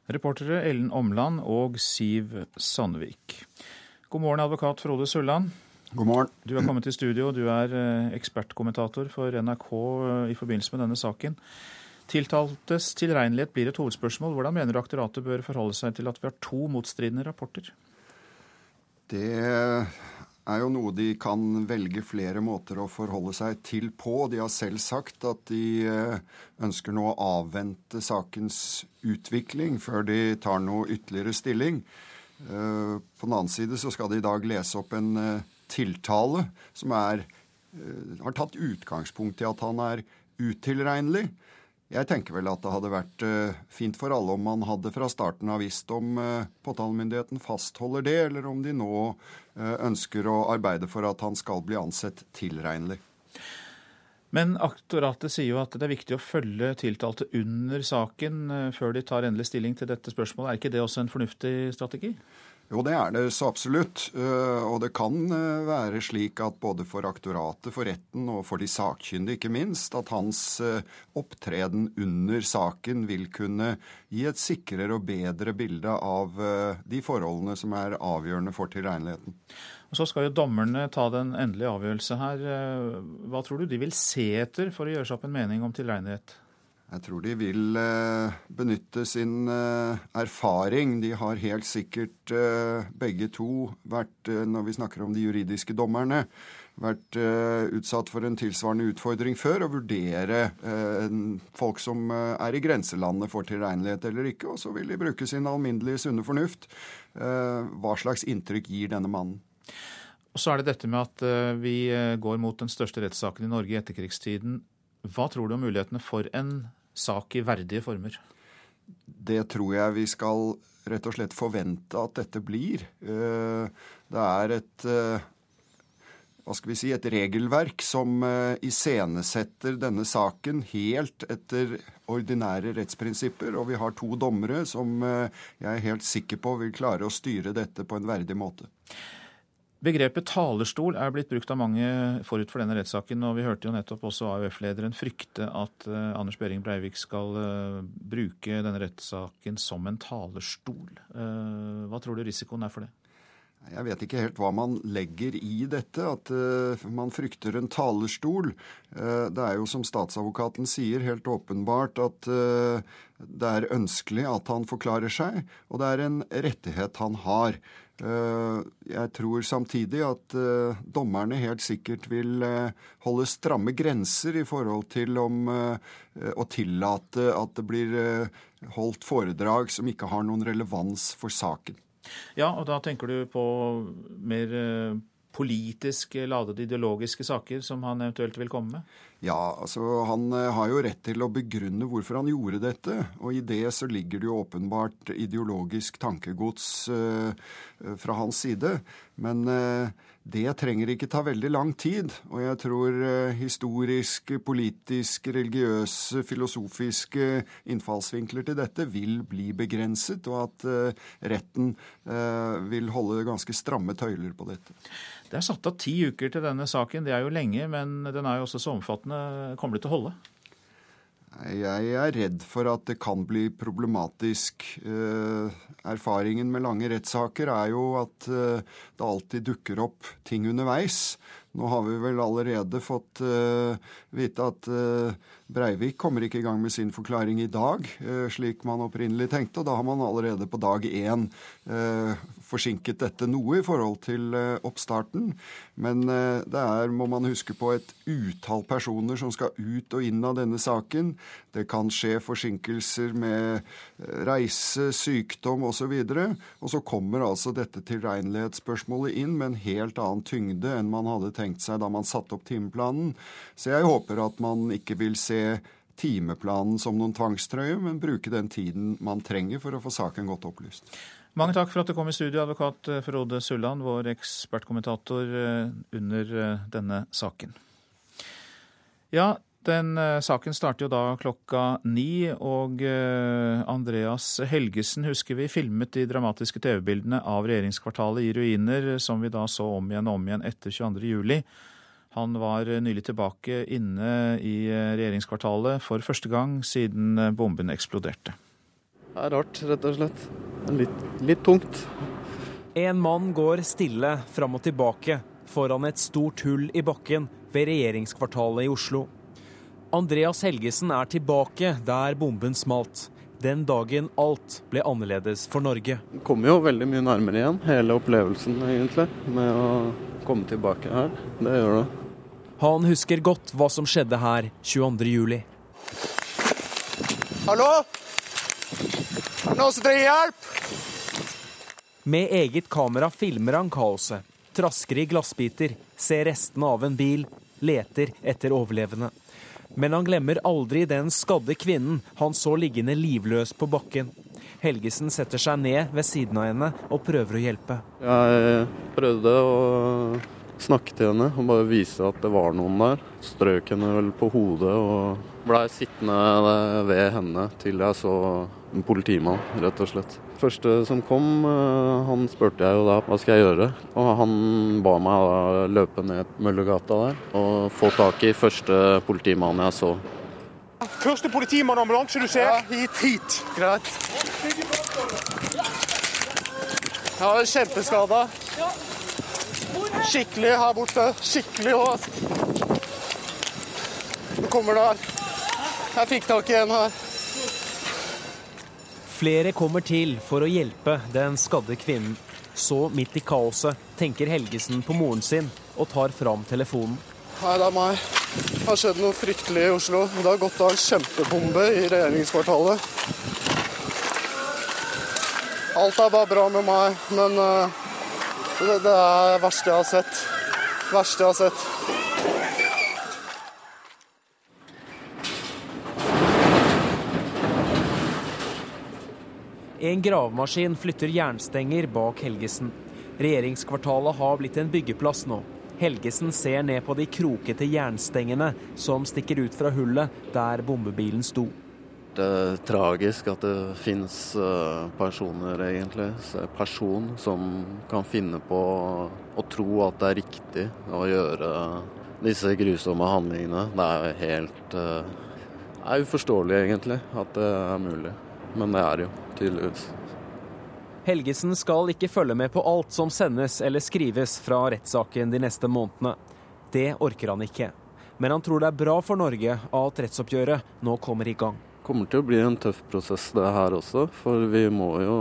Reportere Ellen Omland og Siv Sandvik. God morgen, advokat Frode Sulland. God morgen. Du er kommet til studio. Du er eh, ekspertkommentator for NRK eh, i forbindelse med denne saken. Tiltaltes tilregnelighet blir et hovedspørsmål. Hvordan mener du aktoratet bør forholde seg til at vi har to motstridende rapporter? Det er jo noe de kan velge flere måter å forholde seg til på. De har selv sagt at de eh, ønsker nå å avvente sakens utvikling før de tar noe ytterligere stilling. Eh, på den annen side så skal de i dag lese opp en eh, tiltale som er, har tatt utgangspunkt i at han er utilregnelig. Jeg tenker vel at det hadde vært fint for alle om man hadde fra starten av visst om påtalemyndigheten fastholder det, eller om de nå Eh, ønsker å arbeide for at han skal bli ansett tilregnelig. Men aktoratet sier jo at det er viktig å følge tiltalte under saken eh, før de tar endelig stilling til dette spørsmålet. Er ikke det også en fornuftig strategi? Jo, det er det så absolutt. Eh, og det kan eh, være slik at både for aktoratet, for retten og for de sakkyndige ikke minst, at hans opptreden under saken vil kunne gi et sikrere og bedre bilde av de forholdene som er avgjørende for tilregneligheten. Og Så skal jo dommerne ta den endelige avgjørelse her. Eh, hva tror du de vil se etter for å gjøre seg opp en mening om tilregnelighet? Jeg tror de vil eh, benytte sin eh, erfaring. De har helt sikkert begge to vært, når vi snakker om de juridiske dommerne, vært utsatt for en tilsvarende utfordring før, å vurdere folk som er i grenselandet for tilregnelighet eller ikke. Og så vil de bruke sin alminnelige sunne fornuft. hva slags inntrykk gir denne mannen? Og så er det dette med at eh, vi eh, går mot den største rettssaken i Norge i etterkrigstiden. Hva tror du om mulighetene for en sak i verdige former? Det tror jeg vi skal rett og slett forvente at dette blir. Eh, det er et hva skal vi si, et regelverk som iscenesetter denne saken helt etter ordinære rettsprinsipper. Og vi har to dommere som jeg er helt sikker på vil klare å styre dette på en verdig måte. Begrepet talerstol er blitt brukt av mange forut for denne rettssaken. og Vi hørte jo nettopp også AUF-lederen frykte at uh, Anders Behring Breivik skal uh, bruke denne rettssaken som en talerstol. Uh, hva tror du risikoen er for det? Jeg vet ikke helt hva man legger i dette, at man frykter en talerstol. det er jo som statsadvokaten sier, helt åpenbart at det er ønskelig at han forklarer seg, og det er en rettighet han har. Jeg tror samtidig at dommerne helt sikkert vil holde stramme grenser i forhold til om å tillate at det blir holdt foredrag som ikke har noen relevans for saken. Ja, og da tenker du på mer politisk ladede ideologiske saker som han eventuelt vil komme med? Ja, altså han eh, har jo rett til å begrunne hvorfor han gjorde dette. Og i det så ligger det jo åpenbart ideologisk tankegods uh, fra hans side. Men uh, det trenger ikke ta veldig lang tid. Og jeg tror uh, historiske, politiske, religiøse, filosofiske innfallsvinkler til dette vil bli begrenset, og at retten vil holde ganske stramme tøyler på dette. Det er satt av ti uker til denne saken. Det er jo lenge, men den er jo også så omfattende. Kommer de til å holde? Jeg er redd for at det kan bli problematisk. Eh, erfaringen med lange rettssaker er jo at eh, det alltid dukker opp ting underveis. Nå har vi vel allerede fått uh, vite at uh, Breivik kommer ikke i gang med sin forklaring i dag, uh, slik man opprinnelig tenkte. Og da har man allerede på dag én forsinket dette noe i forhold til oppstarten. Men det er, må man huske på, et utall personer som skal ut og inn av denne saken. Det kan skje forsinkelser med reise, sykdom osv. Og, så og så kommer altså dette tilregnelighetsspørsmålet inn med en helt annen tyngde enn man hadde tenkt seg da man satte opp timeplanen. Så jeg håper at man ikke vil se timeplanen som noen tvangstrøye, men bruke den tiden man trenger for å få saken godt opplyst. Mange takk for at du kom i studio, advokat Frode Sulland, vår ekspertkommentator eh, under eh, denne saken. Ja, den eh, saken starter jo da klokka ni, og eh, Andreas Helgesen husker vi filmet de dramatiske TV-bildene av regjeringskvartalet i ruiner, som vi da så om igjen og om igjen etter 22.07. Han var eh, nylig tilbake inne i regjeringskvartalet for første gang siden bomben eksploderte. Det er rart, rett og slett. Litt, litt tungt. En mann går stille fram og tilbake foran et stort hull i bakken ved regjeringskvartalet i Oslo. Andreas Helgesen er tilbake der bomben smalt. Den dagen alt ble annerledes for Norge. Det kommer jo veldig mye nærmere igjen, hele opplevelsen egentlig, med å komme tilbake her. Det gjør det. Han husker godt hva som skjedde her 22.07. Hallo? Er det noen som trenger hjelp? Med eget kamera filmer han kaoset. Trasker i glassbiter, ser restene av en bil, leter etter overlevende. Men han glemmer aldri den skadde kvinnen han så liggende livløs på bakken. Helgesen setter seg ned ved siden av henne og prøver å hjelpe. Jeg prøvde å snakke til henne og bare vise at det var noen der. Strøk henne vel på hodet og blei sittende ved henne til jeg så en politimann, rett og slett. Første som kom, eh, han spurte jeg jo da hva skal jeg gjøre. Og han ba meg da løpe ned Møllergata der og få tak i første politimann jeg så. Første politimann-ambulanse du ser? Ja, hit, hit. Greit. Jeg er kjempeskada. Skikkelig her borte. Skikkelig og Nå kommer det her. Jeg fikk tak i en her. Flere kommer til for å hjelpe den skadde kvinnen. Så midt i kaoset tenker Helgesen på moren sin og tar fram telefonen. Hei, det er meg. Det har skjedd noe fryktelig i Oslo. Det har gått av en kjempebombe i regjeringskvartalet. Alt er bare bra med meg, men uh, det, det er det verste jeg har sett. Verste jeg har sett. En gravemaskin flytter jernstenger bak Helgesen. Regjeringskvartalet har blitt en byggeplass nå. Helgesen ser ned på de krokete jernstengene som stikker ut fra hullet der bombebilen sto. Det er tragisk at det finnes eh, personer, egentlig, person som kan finne på å tro at det er riktig å gjøre disse grusomme handlingene. Det er helt eh, det er uforståelig, egentlig, at det er mulig. Men det er det jo, tydeligvis. Helgesen skal ikke følge med på alt som sendes eller skrives fra rettssaken de neste månedene. Det orker han ikke. Men han tror det er bra for Norge at rettsoppgjøret nå kommer i gang. Kommer til å bli en tøff prosess det her også, for vi må jo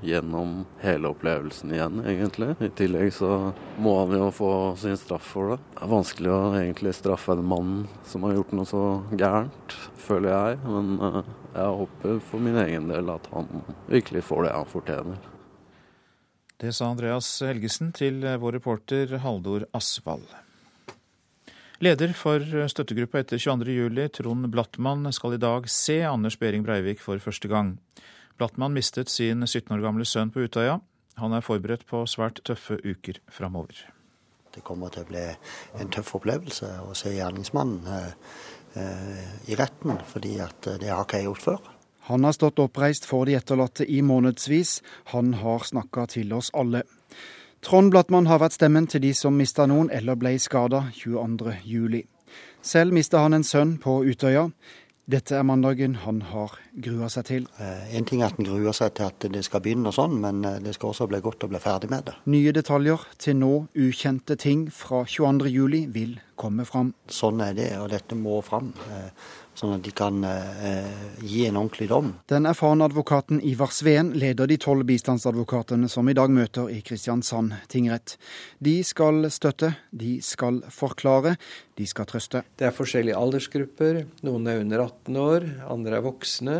gjennom hele opplevelsen igjen, egentlig. I tillegg så må han jo få sin straff for det. Det er vanskelig å egentlig straffe en mann som har gjort noe så gærent, føler jeg. Men eh, jeg håper for min egen del at han virkelig får det han fortjener. Det sa Andreas Helgesen til vår reporter Haldor Asvald. Leder for støttegruppa etter 22.07, Trond Blattmann, skal i dag se Anders Behring Breivik for første gang. Blattmann mistet sin 17 år gamle sønn på Utøya. Han er forberedt på svært tøffe uker framover. Det kommer til å bli en tøff opplevelse å se gjerningsmannen eh, eh, i retten, fordi at eh, det har ikke jeg gjort før. Han har stått oppreist for de etterlatte i månedsvis. Han har snakka til oss alle. Trond Blattmann har vært stemmen til de som mista noen eller ble skada 22.07. Selv mista han en sønn på Utøya. Dette er mandagen han har grua seg til. Eh, en ting er at en gruer seg til at det skal begynne og sånn, men eh, det skal også bli godt å bli ferdig med det. Nye detaljer, til nå ukjente ting fra 22.07 vil komme fram. Sånn er det, og dette må fram. Sånn at de kan eh, gi en ordentlig dom. Den erfarne advokaten Ivar Sveen leder de tolv bistandsadvokatene som i dag møter i Kristiansand tingrett. De skal støtte, de skal forklare, de skal trøste. Det er forskjellige aldersgrupper. Noen er under 18 år, andre er voksne.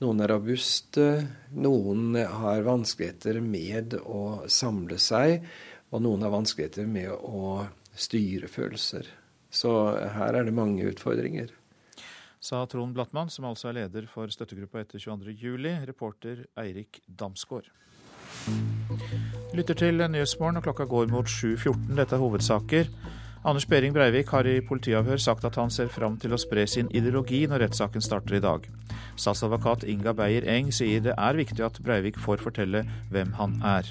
Noen er robuste, noen har vanskeligheter med å samle seg, og noen har vanskeligheter med å styre følelser. Så her er det mange utfordringer sa Trond Blattmann, som altså er leder for støttegruppa etter 22.07. Reporter Eirik Damsgaard. Lytter til Nyhetsmorgen, og klokka går mot 7.14. Dette er hovedsaker. Anders Behring Breivik har i politiavhør sagt at han ser fram til å spre sin ideologi når rettssaken starter i dag. Statsadvokat Inga Beyer Eng sier det er viktig at Breivik får fortelle hvem han er.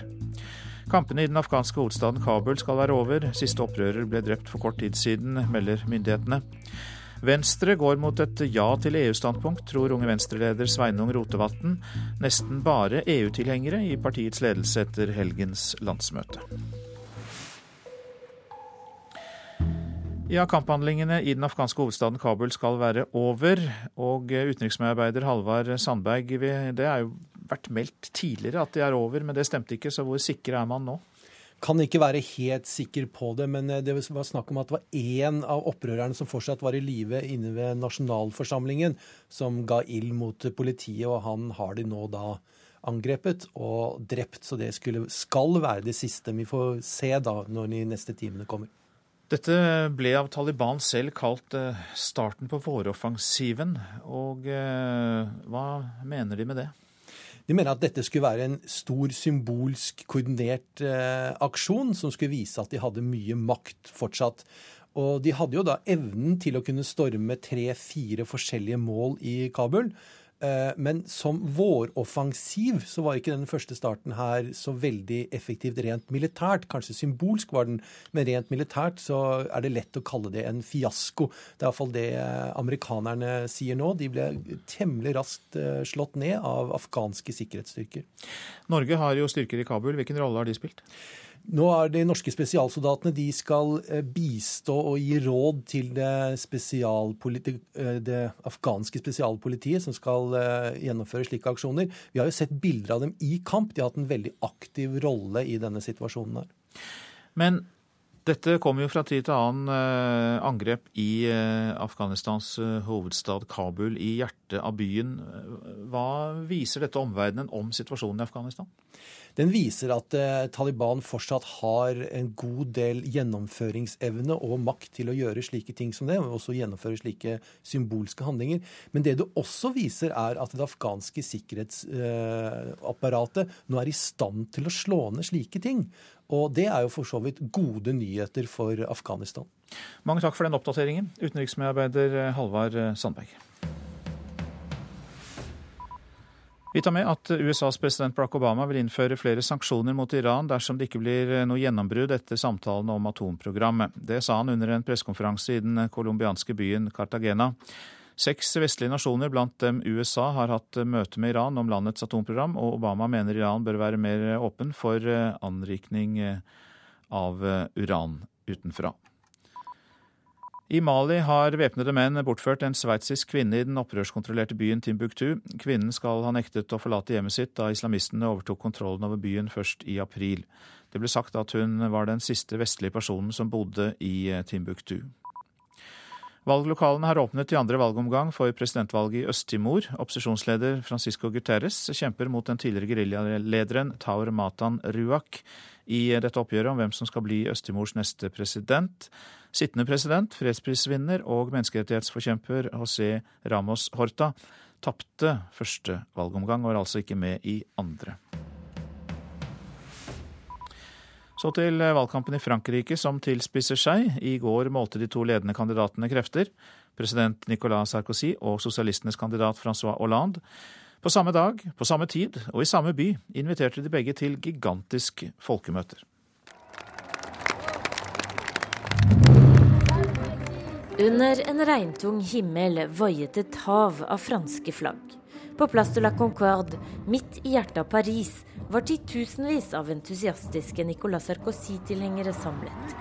Kampene i den afghanske hovedstaden Kabul skal være over. Siste opprører ble drept for kort tid siden, melder myndighetene. Venstre går mot et ja til EU-standpunkt, tror Unge Venstre-leder Sveinung Rotevatn. Nesten bare EU-tilhengere i partiets ledelse etter helgens landsmøte. Ja, Kamphandlingene i den afghanske hovedstaden Kabul skal være over. Og utenriksmedarbeider Halvard Sandberg, det har jo vært meldt tidligere at de er over, men det stemte ikke. Så hvor sikre er man nå? Kan ikke være helt sikker på det, men eh, det var snakk om at det var én av opprørerne som fortsatt var i live inne ved nasjonalforsamlingen, som ga ild mot politiet, og han har de nå da angrepet og drept. Så det skulle, skal være det siste. Vi får se da når de neste timene kommer. Dette ble av Taliban selv kalt eh, starten på våroffensiven. Og eh, hva mener de med det? De mener at dette skulle være en stor symbolsk koordinert eh, aksjon som skulle vise at de hadde mye makt fortsatt. Og de hadde jo da evnen til å kunne storme tre-fire forskjellige mål i Kabul. Eh, men som våroffensiv så var ikke den første starten her så veldig effektivt rent militært. Kanskje symbolsk var den, men rent militært så er det lett å kalle det en fiasko. Det er iallfall det eh, amerikanerne sier nå. De ble temmelig raskt eh, slått ned av afghanske sikkerhetsstyrker. Norge har jo styrker i Kabul. Hvilken rolle har de spilt? Nå er De norske spesialsoldatene de skal eh, bistå og gi råd til det, eh, det, afghanske spesialpolitiet som skal eh, gjennomføre slike aksjoner. Vi har jo sett bilder av dem i kamp. De har hatt en veldig aktiv rolle i denne situasjonen. her. Men dette kommer jo fra tid til annen angrep i Afghanistans hovedstad Kabul, i hjertet av byen. Hva viser dette omverdenen om situasjonen i Afghanistan? Den viser at eh, Taliban fortsatt har en god del gjennomføringsevne og makt til å gjøre slike ting som det, og også gjennomføre slike symbolske handlinger. Men det det også viser, er at det afghanske sikkerhetsapparatet eh, nå er i stand til å slå ned slike ting. Og det er jo for så vidt gode nyheter for Afghanistan. Mange takk for den oppdateringen, utenriksmedarbeider Halvard Sandberg. Vi tar med at USAs president Barack Obama vil innføre flere sanksjoner mot Iran dersom det ikke blir noe gjennombrudd etter samtalene om atomprogrammet. Det sa han under en pressekonferanse i den colombianske byen Cartagena. Seks vestlige nasjoner, blant dem USA, har hatt møte med Iran om landets atomprogram, og Obama mener Iran bør være mer åpen for anrikning av uran utenfra. I Mali har væpnede menn bortført en sveitsisk kvinne i den opprørskontrollerte byen Timbuktu. Kvinnen skal ha nektet å forlate hjemmet sitt da islamistene overtok kontrollen over byen først i april. Det ble sagt at hun var den siste vestlige personen som bodde i Timbuktu. Valglokalene har åpnet i andre valgomgang for presidentvalget i Øst-Timor. Opposisjonsleder Francisco Guterres kjemper mot den tidligere geriljalederen Taur Matan Ruak i dette oppgjøret om hvem som skal bli Øst-Timors neste president. Sittende president, fredsprisvinner og menneskerettighetsforkjemper José Ramos Horta tapte første valgomgang og er altså ikke med i andre. Så til valgkampen i Frankrike, som tilspisser seg. I går målte de to ledende kandidatene krefter. President Nicolas Sarkozy og sosialistenes kandidat Francois Hollande. På samme dag, på samme tid og i samme by inviterte de begge til gigantisk folkemøter. Under en regntung himmel vaiet et hav av franske flagg. På Place de la Concorde, midt i hjertet av Paris, var titusenvis av entusiastiske Nicolas Sarkozy-tilhengere samlet.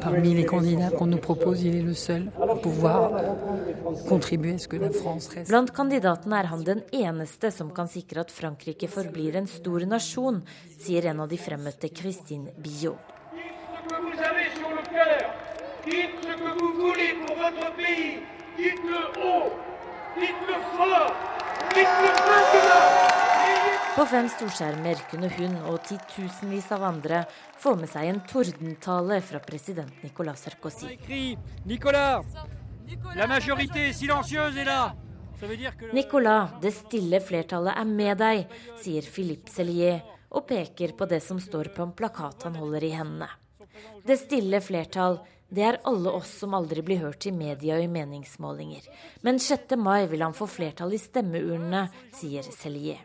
Parmi les candidats qu'on nous propose, il est le seul à pouvoir contribuer à ce que la France reste. Blant kandidatene er han den eneste som kan sikre at Frankrike forblir en stor nasjon, sier en av de fremmøtte, Christine Biot. vous avez sur le cœur. Dites ce que vous voulez pour votre pays. Dites-le haut. Dites-le fort. Dites-le maintenant. På fem storskjermer kunne hun og titusenvis av andre få med seg en tordentale fra president Nicolas Sarkozy. Nicolas, det stille flertallet er med deg, sier Philippe Cellier og peker på det som står på en plakat han holder i hendene. Det stille flertall, det er alle oss som aldri blir hørt i media og i meningsmålinger. Men 6. mai vil han få flertall i stemmeurnene, sier Celier.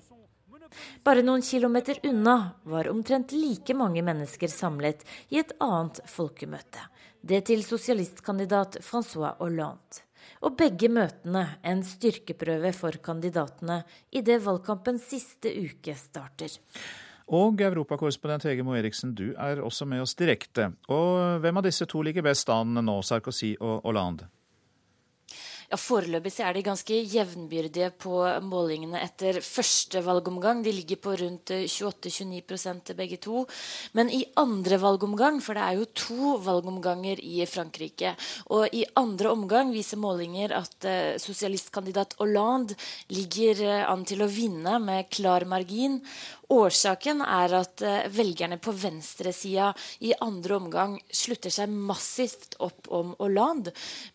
Bare noen kilometer unna var omtrent like mange mennesker samlet i et annet folkemøte. Det til sosialistkandidat Francois Hollande. Og begge møtene en styrkeprøve for kandidatene idet valgkampens siste uke starter. Og europakorrespondent Hege Moe Eriksen, du er også med oss direkte. Og hvem av disse to ligger best an nå, Sarkozy og Hollande? Ja, Foreløpig er de ganske jevnbyrdige på målingene etter første valgomgang. De ligger på rundt 28-29% begge to. Men i andre valgomgang, for det er jo to valgomganger i Frankrike, og i andre omgang viser målinger at uh, sosialistkandidat Hollande ligger uh, an til å vinne med klar margin. Årsaken er at uh, velgerne på venstresida i andre omgang slutter seg massivt opp om Hollande,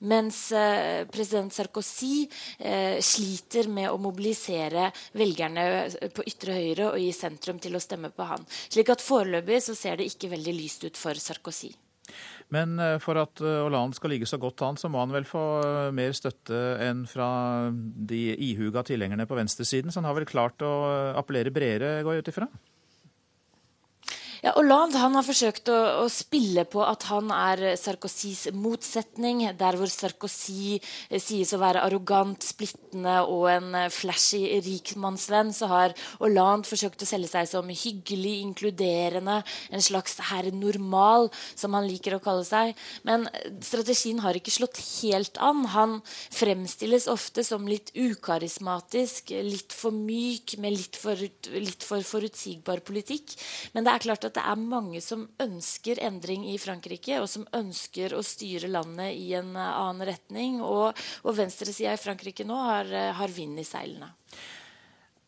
mens president president Sarkozy eh, sliter med å mobilisere velgerne på ytre høyre og i sentrum til å stemme på han. Slik at foreløpig så ser det ikke veldig lyst ut for Sarkozy. Men eh, for at eh, Hollande skal ligge så godt an, så må han vel få eh, mer støtte enn fra de ihuga tilhengerne på venstresiden. Så han har vel klart å appellere bredere, går jeg ut ifra? Ja, Hollande han har forsøkt å, å, spille på at han er Sarkozys motsetning. Der hvor Sarkozy eh, sies å være arrogant, splittende og en eh, flashy rikmannsvenn, så har Hollande forsøkt å selge seg som hyggelig, inkluderende, en slags herr normal, som han liker å kalle seg. Men eh, strategien har ikke slått helt an. Han fremstilles ofte som litt ukarismatisk, litt for myk, med litt for, litt for forutsigbar politikk. Men det er klart at det er mange som ønsker endring i Frankrike, og som ønsker å styre landet i en eh, annen retning. Og, og venstresida i Frankrike nå har, eh, har vind i seilene.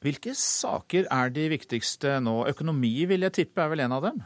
Hvilke saker er de viktigste nå? Økonomi vil jeg tippe er vel en av dem?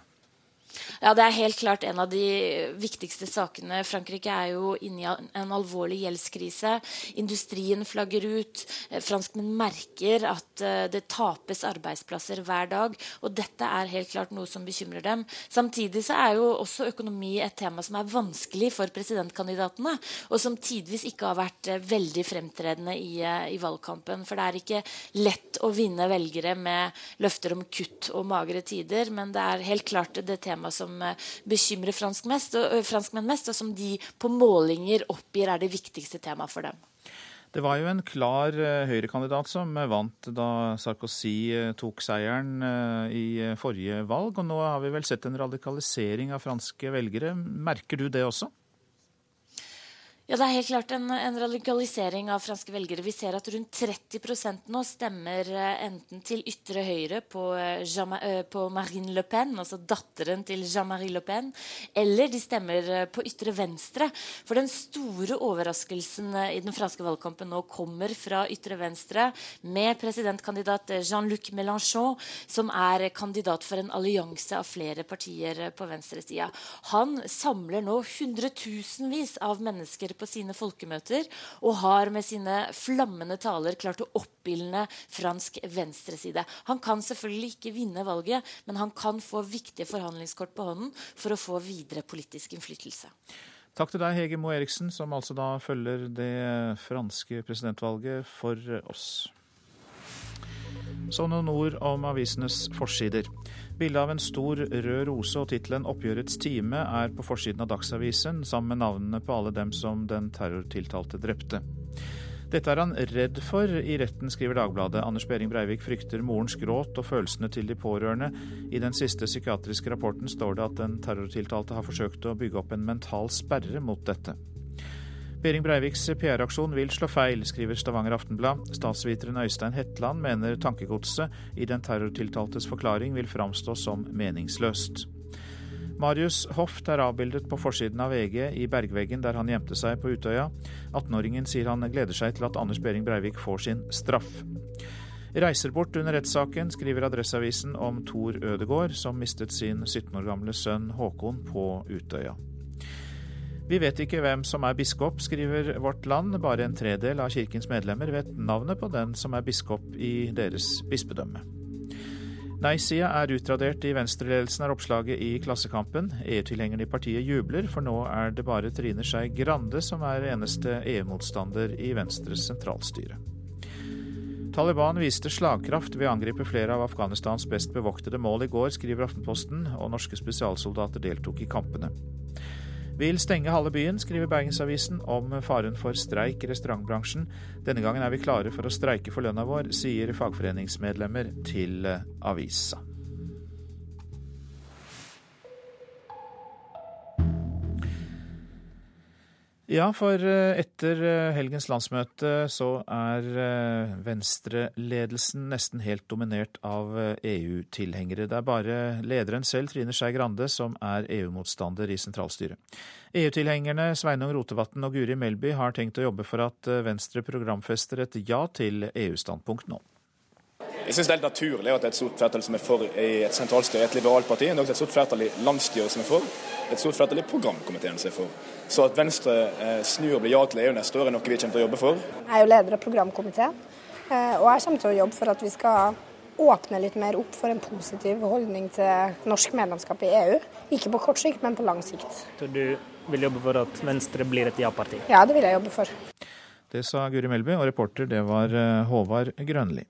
Ja, Det er helt klart en av de viktigste sakene. Frankrike er jo inne i en alvorlig gjeldskrise. Industrien flagger ut. Eh, franskmenn merker at eh, det tapes arbeidsplasser hver dag. Og dette er helt klart noe som bekymrer dem. Samtidig så er jo også økonomi et tema som er vanskelig for presidentkandidatene, og som tidvis ikke har vært eh, veldig fremtredende i, i valgkampen. For det er ikke lett å vinne velgere med løfter om kutt og magre tider, men det er helt klart det temaet tema som eh, bekymrer fransk mest, franskmenn mest, og som de på målinger oppgir er det viktigste temaet for dem. Det var jo en klar uh, høyrekandidat som vant da Sarkozy tok seieren i forrige valg. Og nå har vi vel sett en radikalisering av franske velgere. Merker du det også? Ja, Det er helt klart en, en, radikalisering av franske velgere. Vi ser at rundt 30% nå stemmer eh, enten til ytre høyre på, eh, eh, på, Marine Le Pen, altså datteren til Jean-Marie Le Pen, eller de stemmer på ytre venstre. For den store overraskelsen i den franske valgkampen nå kommer fra ytre venstre, med presidentkandidat Jean-Luc Mélenchon, som er kandidat for en allianse av flere partier på venstresida. Han samler nå hundretusenvis av mennesker på sine folkemøter og har med sine flammende taler klart å oppildne fransk venstreside. Han kan selvfølgelig ikke vinne valget, men han kan få viktige forhandlingskort på hånden for å få videre politisk innflytelse. Takk til deg, Hege Moe Eriksen, som altså da følger det franske presidentvalget for oss. Så noen ord om avisenes forsider. Bildet av en stor rød rose og tittelen 'Oppgjørets time' er på forsiden av Dagsavisen, sammen med navnene på alle dem som den terrortiltalte drepte. Dette er han redd for i retten, skriver Dagbladet. Anders Behring Breivik frykter morens gråt og følelsene til de pårørende. I den siste psykiatriske rapporten står det at den terrortiltalte har forsøkt å bygge opp en mental sperre mot dette. Behring Breiviks PR-aksjon vil slå feil, skriver Stavanger Aftenblad. Statsviteren Øystein Hetland mener tankegodset i den terrortiltaltes forklaring vil framstå som meningsløst. Marius Hoft er avbildet på forsiden av VG i bergveggen der han gjemte seg på Utøya. 18-åringen sier han gleder seg til at Anders Behring Breivik får sin straff. Reiser bort under rettssaken, skriver Adresseavisen om Tor Ødegård, som mistet sin 17 år gamle sønn Håkon på Utøya. Vi vet ikke hvem som er biskop, skriver Vårt Land. Bare en tredel av kirkens medlemmer vet navnet på den som er biskop i deres bispedømme. Nei-sida er utradert i venstreledelsen, er oppslaget i Klassekampen. EU-tilhengerne i partiet jubler, for nå er det bare Trine Skei Grande som er eneste EU-motstander i Venstres sentralstyre. Taliban viste slagkraft ved å angripe flere av Afghanistans best bevoktede mål i går, skriver Aftenposten, og norske spesialsoldater deltok i kampene vil stenge halve byen, skriver Bergensavisen om faren for streik i restaurantbransjen. Denne gangen er vi klare for å streike for lønna vår, sier fagforeningsmedlemmer til avisa. Ja, for eh, etter eh, helgens landsmøte så er eh, venstreledelsen nesten helt dominert av EU-tilhengere. Det er bare lederen selv, Trine Skei Grande, som er EU-motstander i sentralstyret. EU-tilhengerne Sveinung Rotevatn og Guri Melby har tenkt å jobbe for at Venstre programfester et ja til EU-standpunkt nå. Jeg synes det er helt naturlig at det er et stort flertall som er for i et sentralstyre et liberalt parti. Det er også et stort flertall i landsstyret som er for. Et stort flertall i programkomiteen som er for. Så at Venstre eh, snur og blir ja til EU neste år, er noe vi kommer til å jobbe for. Jeg er jo leder av programkomiteen, eh, og jeg kommer til å jobbe for at vi skal åpne litt mer opp for en positiv holdning til norsk medlemskap i EU. Ikke på kort sikt, men på lang sikt. Så du vil jobbe for at Venstre blir et ja-parti? Ja, det vil jeg jobbe for. Det sa Guri Melby, og reporter det var eh, Håvard Grønli.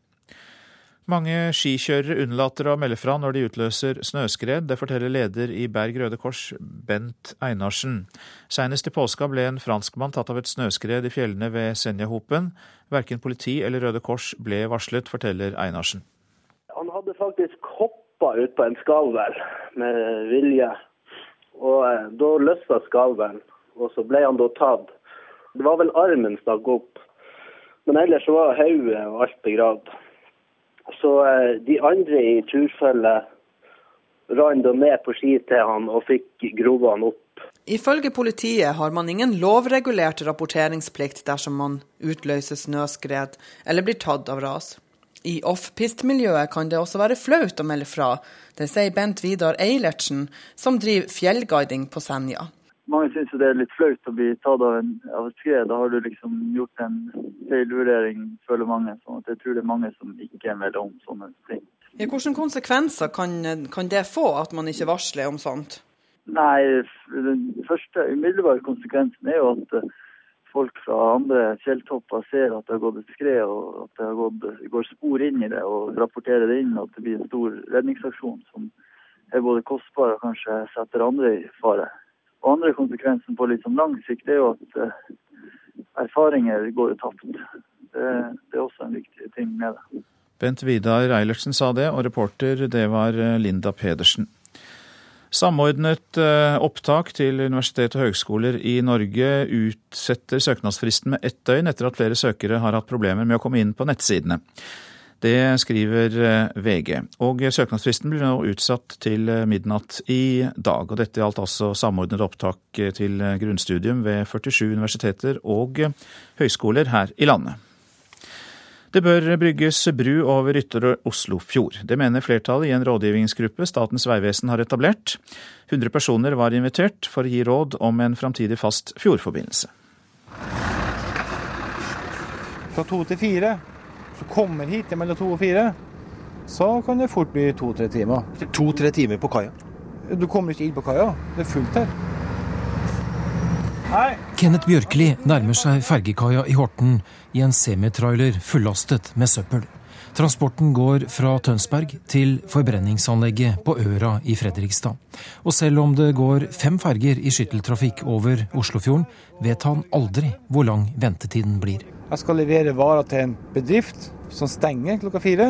Mange skikjørere unnlater å melde fra når de utløser snøskred. Det forteller leder i Berg Røde Kors, Bent Einarsen. Senest i påska ble en franskmann tatt av et snøskred i fjellene ved Senjahopen. Verken politi eller Røde Kors ble varslet, forteller Einarsen. Han hadde faktisk hoppa ut på en skalvær med vilje. Og eh, da løsna skalvelen, og så ble han da tatt. Det var vel armen stakk opp, men ellers var hodet og alt begravd. Så eh, de andre i turfølget rant ned på ski til han og fikk grova han opp. Ifølge politiet har man ingen lovregulert rapporteringsplikt dersom man utløser snøskred eller blir tatt av ras. I offpist-miljøet kan det også være flaut å melde fra. Det sier Bent Vidar Eilertsen, som driver fjellguiding på Senja. Mange syns det er litt flaut å bli tatt av, en, av et skred. Da har du liksom gjort en feilvurdering, føler mange. sånn at jeg tror det er mange som ikke melder om sånne ting. Ja, hvilke konsekvenser kan, kan det få, at man ikke varsler om sånt? Nei, Den første umiddelbare konsekvensen er jo at folk fra andre fjelltopper ser at det har gått et skred, og at det har gått, går spor inn i det, og rapporterer det inn. At det blir en stor redningsaksjon som er både kostbar og kanskje setter andre i fare. Og andre konsekvensen på litt sånn lang sikt er jo at uh, erfaringer går jo tapt. Det, det, er også en viktig ting med det. Bent Vidar Eilertsen sa det, og reporter det var eh, Linda Pedersen. Samordnet eh, opptak til universitet og høgskoler i Norge utsetter søknadsfristen med ett døgn etter at flere søkere har hatt problemer med å komme inn på nettsidene. Det skriver eh, VG. Og søknadsfristen blir nå utsatt til eh, midnatt i dag. Og dette gjaldt altså samordnet opptak til grunnstudium ved 47 universiteter og høyskoler her i landet. Det bør brygges bru over Ytre Oslofjord. Det mener flertallet i en rådgivningsgruppe Statens vegvesen har etablert. 100 personer var invitert for å gi råd om en framtidig fast fjordforbindelse. Fra to til fire, så kommer hit mellom to og fire, så kan det fort bli to-tre timer. To-tre timer på kaia? Du kommer ikke inn på kaia. Det er fullt her. Hei. Kenneth Bjørkli nærmer seg fergekaia i Horten i en semitrailer fullastet med søppel. Transporten går fra Tønsberg til forbrenningsanlegget på Øra i Fredrikstad. Og selv om det går fem ferger i skytteltrafikk over Oslofjorden, vet han aldri hvor lang ventetiden blir. Jeg skal levere varer til en bedrift som stenger klokka fire.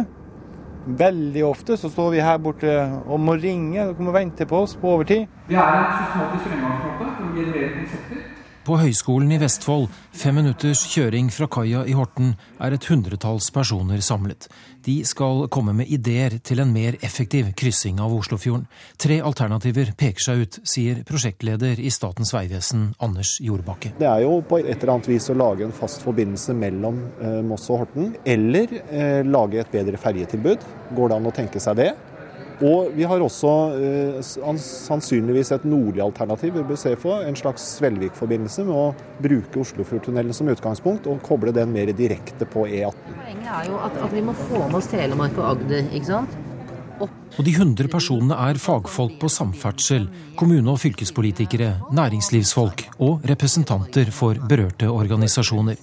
Veldig ofte så står vi her borte og må ringe Dere må vente på oss på overtid. Vi er en systematisk fremgangsmåte for å generere konsepter. På Høgskolen i Vestfold, fem minutters kjøring fra kaia i Horten, er et hundretalls personer samlet. De skal komme med ideer til en mer effektiv kryssing av Oslofjorden. Tre alternativer peker seg ut, sier prosjektleder i Statens vegvesen, Anders Jordbakke. Det er jo på et eller annet vis å lage en fast forbindelse mellom eh, Moss og Horten, eller eh, lage et bedre ferjetilbud. Går det an å tenke seg det? Og vi har også eh, sannsynligvis et nordlig alternativ vi bør se for, en slags Svelvik-forbindelse med å bruke Oslofjordtunnelen som utgangspunkt og koble den mer direkte på E18. Poenget er jo at, at vi må få med oss Telemark og Agder, ikke sant? Og de 100 personene er fagfolk på samferdsel, kommune- og fylkespolitikere, næringslivsfolk og representanter for berørte organisasjoner.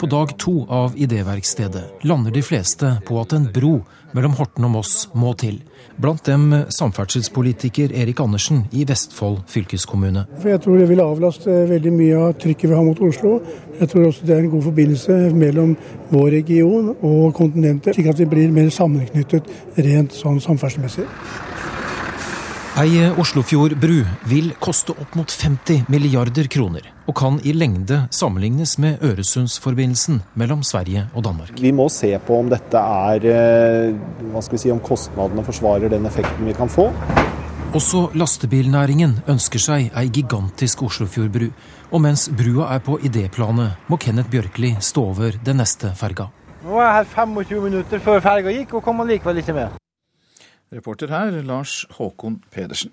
På dag to av idéverkstedet lander de fleste på at en bro mellom Horten og Moss må til. Blant dem samferdselspolitiker Erik Andersen i Vestfold fylkeskommune. For Jeg tror det vil avlaste veldig mye av trykket vi har mot Oslo. Jeg tror også det er en god forbindelse mellom vår region og kontinentet, slik at vi blir mer sammenknyttet rent sånn samferdselsmessig. Ei Oslofjordbru vil koste opp mot 50 milliarder kroner, og kan i lengde sammenlignes med Øresundsforbindelsen mellom Sverige og Danmark. Vi må se på om dette er eh, hva skal vi si, om kostnadene forsvarer den effekten vi kan få. Også lastebilnæringen ønsker seg ei gigantisk Oslofjordbru. Og mens brua er på idéplanet, må Kenneth Bjørkli stå over den neste ferga. Nå er jeg her 25 minutter før ferga gikk, og kom likevel ikke med. Reporter her, Lars Håkon Pedersen.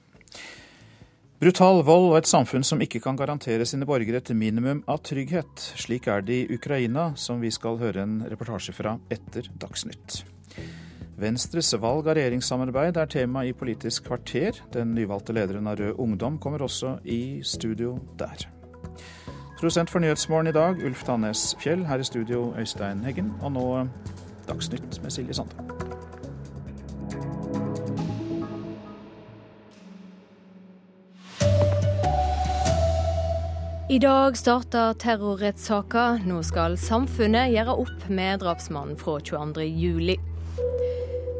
Brutal vold og et samfunn som ikke kan garantere sine borgere et minimum av trygghet. Slik er det i Ukraina, som vi skal høre en reportasje fra etter Dagsnytt. Venstres valg av regjeringssamarbeid er tema i Politisk kvarter. Den nyvalgte lederen av Rød Ungdom kommer også i studio der. Produsent for Nyhetsmorgen i dag, Ulf Tannes Fjell. Her i studio, Øystein Heggen. Og nå Dagsnytt med Silje Sande. I dag starter terrorrettssaka. Nå skal samfunnet gjøre opp med drapsmannen fra 22.07.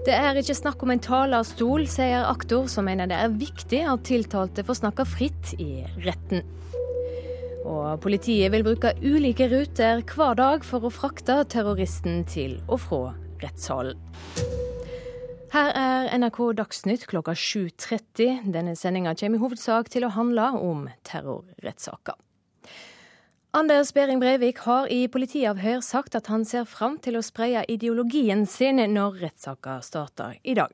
Det er ikke snakk om en talerstol, sier aktor, som mener det er viktig at tiltalte får snakke fritt i retten. Og politiet vil bruke ulike ruter hver dag for å frakte terroristen til og fra rettssalen. Her er NRK Dagsnytt klokka 7.30. Denne sendinga kommer i hovedsak til å handle om terrorrettssaker. Anders Behring Breivik har i politiavhør sagt at han ser fram til å spreie ideologien sin når rettssaka starter i dag.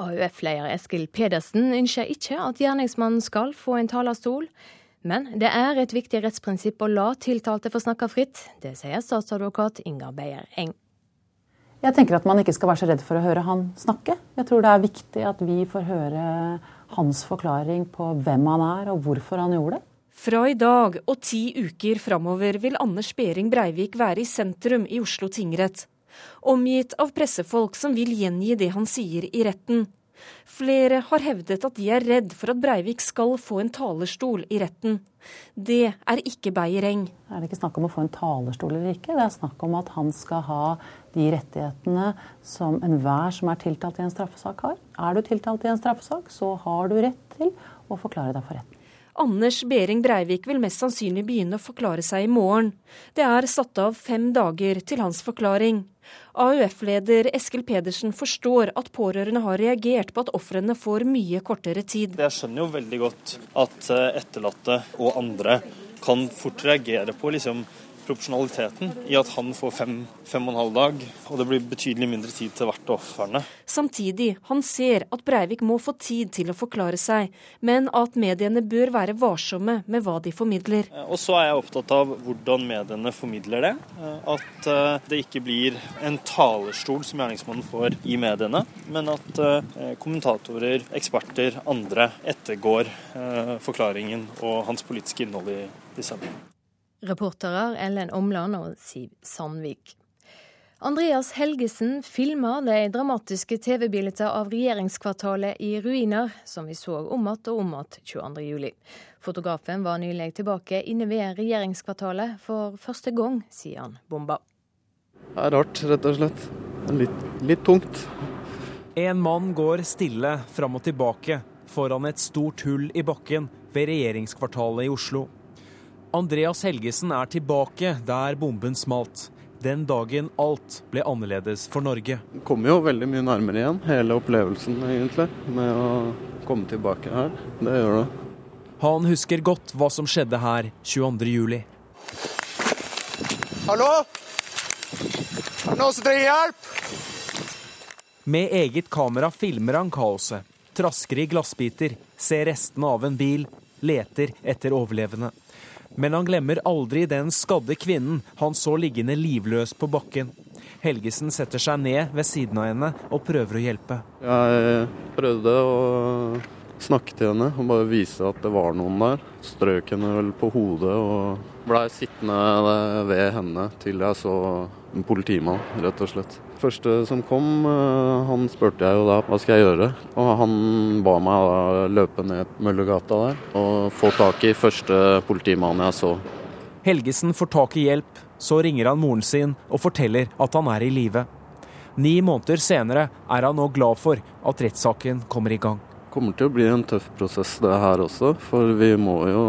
AUF-leder Eskil Pedersen ønsker ikke at gjerningsmannen skal få en talerstol. Men det er et viktig rettsprinsipp å la tiltalte få snakke fritt. Det sier statsadvokat Inga Beyer Eng. Jeg tenker at man ikke skal være så redd for å høre han snakke. Jeg tror det er viktig at vi får høre hans forklaring på hvem han er og hvorfor han gjorde det. Fra i dag og ti uker framover vil Anders Behring Breivik være i sentrum i Oslo tingrett. Omgitt av pressefolk som vil gjengi det han sier i retten. Flere har hevdet at de er redd for at Breivik skal få en talerstol i retten. Det er ikke Beiereng. Er Det ikke snakk om å få en talerstol eller ikke. Det er snakk om at han skal ha de rettighetene som enhver som er tiltalt i en straffesak har. Er du tiltalt i en straffesak, så har du rett til å forklare deg for retten. Anders Behring Breivik vil mest sannsynlig begynne å forklare seg i morgen. Det er satt av fem dager til hans forklaring. AUF-leder Eskil Pedersen forstår at pårørende har reagert på at ofrene får mye kortere tid. Jeg skjønner jo veldig godt at eh, etterlatte og andre kan fort reagere på liksom, proporsjonaliteten i at han får fem, fem og en halv dag, og det blir betydelig mindre tid til hvert av ofrene. Samtidig, han ser at Breivik må få tid til å forklare seg, men at mediene bør være varsomme med hva de formidler. Eh, og så er jeg opptatt av hvordan mediene formidler det. Eh, at eh, det ikke blir en talerstol som gjerningsmannen får i mediene, men at kommentatorer, eksperter, andre ettergår forklaringen og hans politiske innhold i, i sendingen. Reportere Ellen Omland og Siv Sandvik. Andreas Helgesen filma de dramatiske TV-bildene av regjeringskvartalet i ruiner, som vi så om igjen og om igjen 22.07. Fotografen var nylig tilbake inne ved regjeringskvartalet for første gang siden bomba. Det er rart, rett og slett. Litt, litt tungt. En mann går stille fram og tilbake foran et stort hull i bakken ved regjeringskvartalet i Oslo. Andreas Helgesen er tilbake der bomben smalt. Den dagen alt ble annerledes for Norge. Det kommer jo veldig mye nærmere igjen, hele opplevelsen egentlig, med å komme tilbake her. Det gjør det. Han husker godt hva som skjedde her 22.07. Hallo? Er det noen som trenger hjelp? Med eget kamera filmer han kaoset. Trasker i glassbiter, ser restene av en bil, leter etter overlevende. Men han glemmer aldri den skadde kvinnen han så liggende livløs på bakken. Helgesen setter seg ned ved siden av henne og prøver å hjelpe. Jeg prøvde å snakke til henne og bare vise at det var noen der. Strøk henne vel på hodet og blei sittende ved henne til jeg så en politimann, rett og slett. Første som kom, eh, han spurte jeg jo da hva skal jeg gjøre. Og han ba meg da løpe ned Møllergata der og få tak i første politimannen jeg så. Helgesen får tak i hjelp, så ringer han moren sin og forteller at han er i live. Ni måneder senere er han nå glad for at rettssaken kommer i gang kommer til å bli en tøff prosess det her også, for vi må jo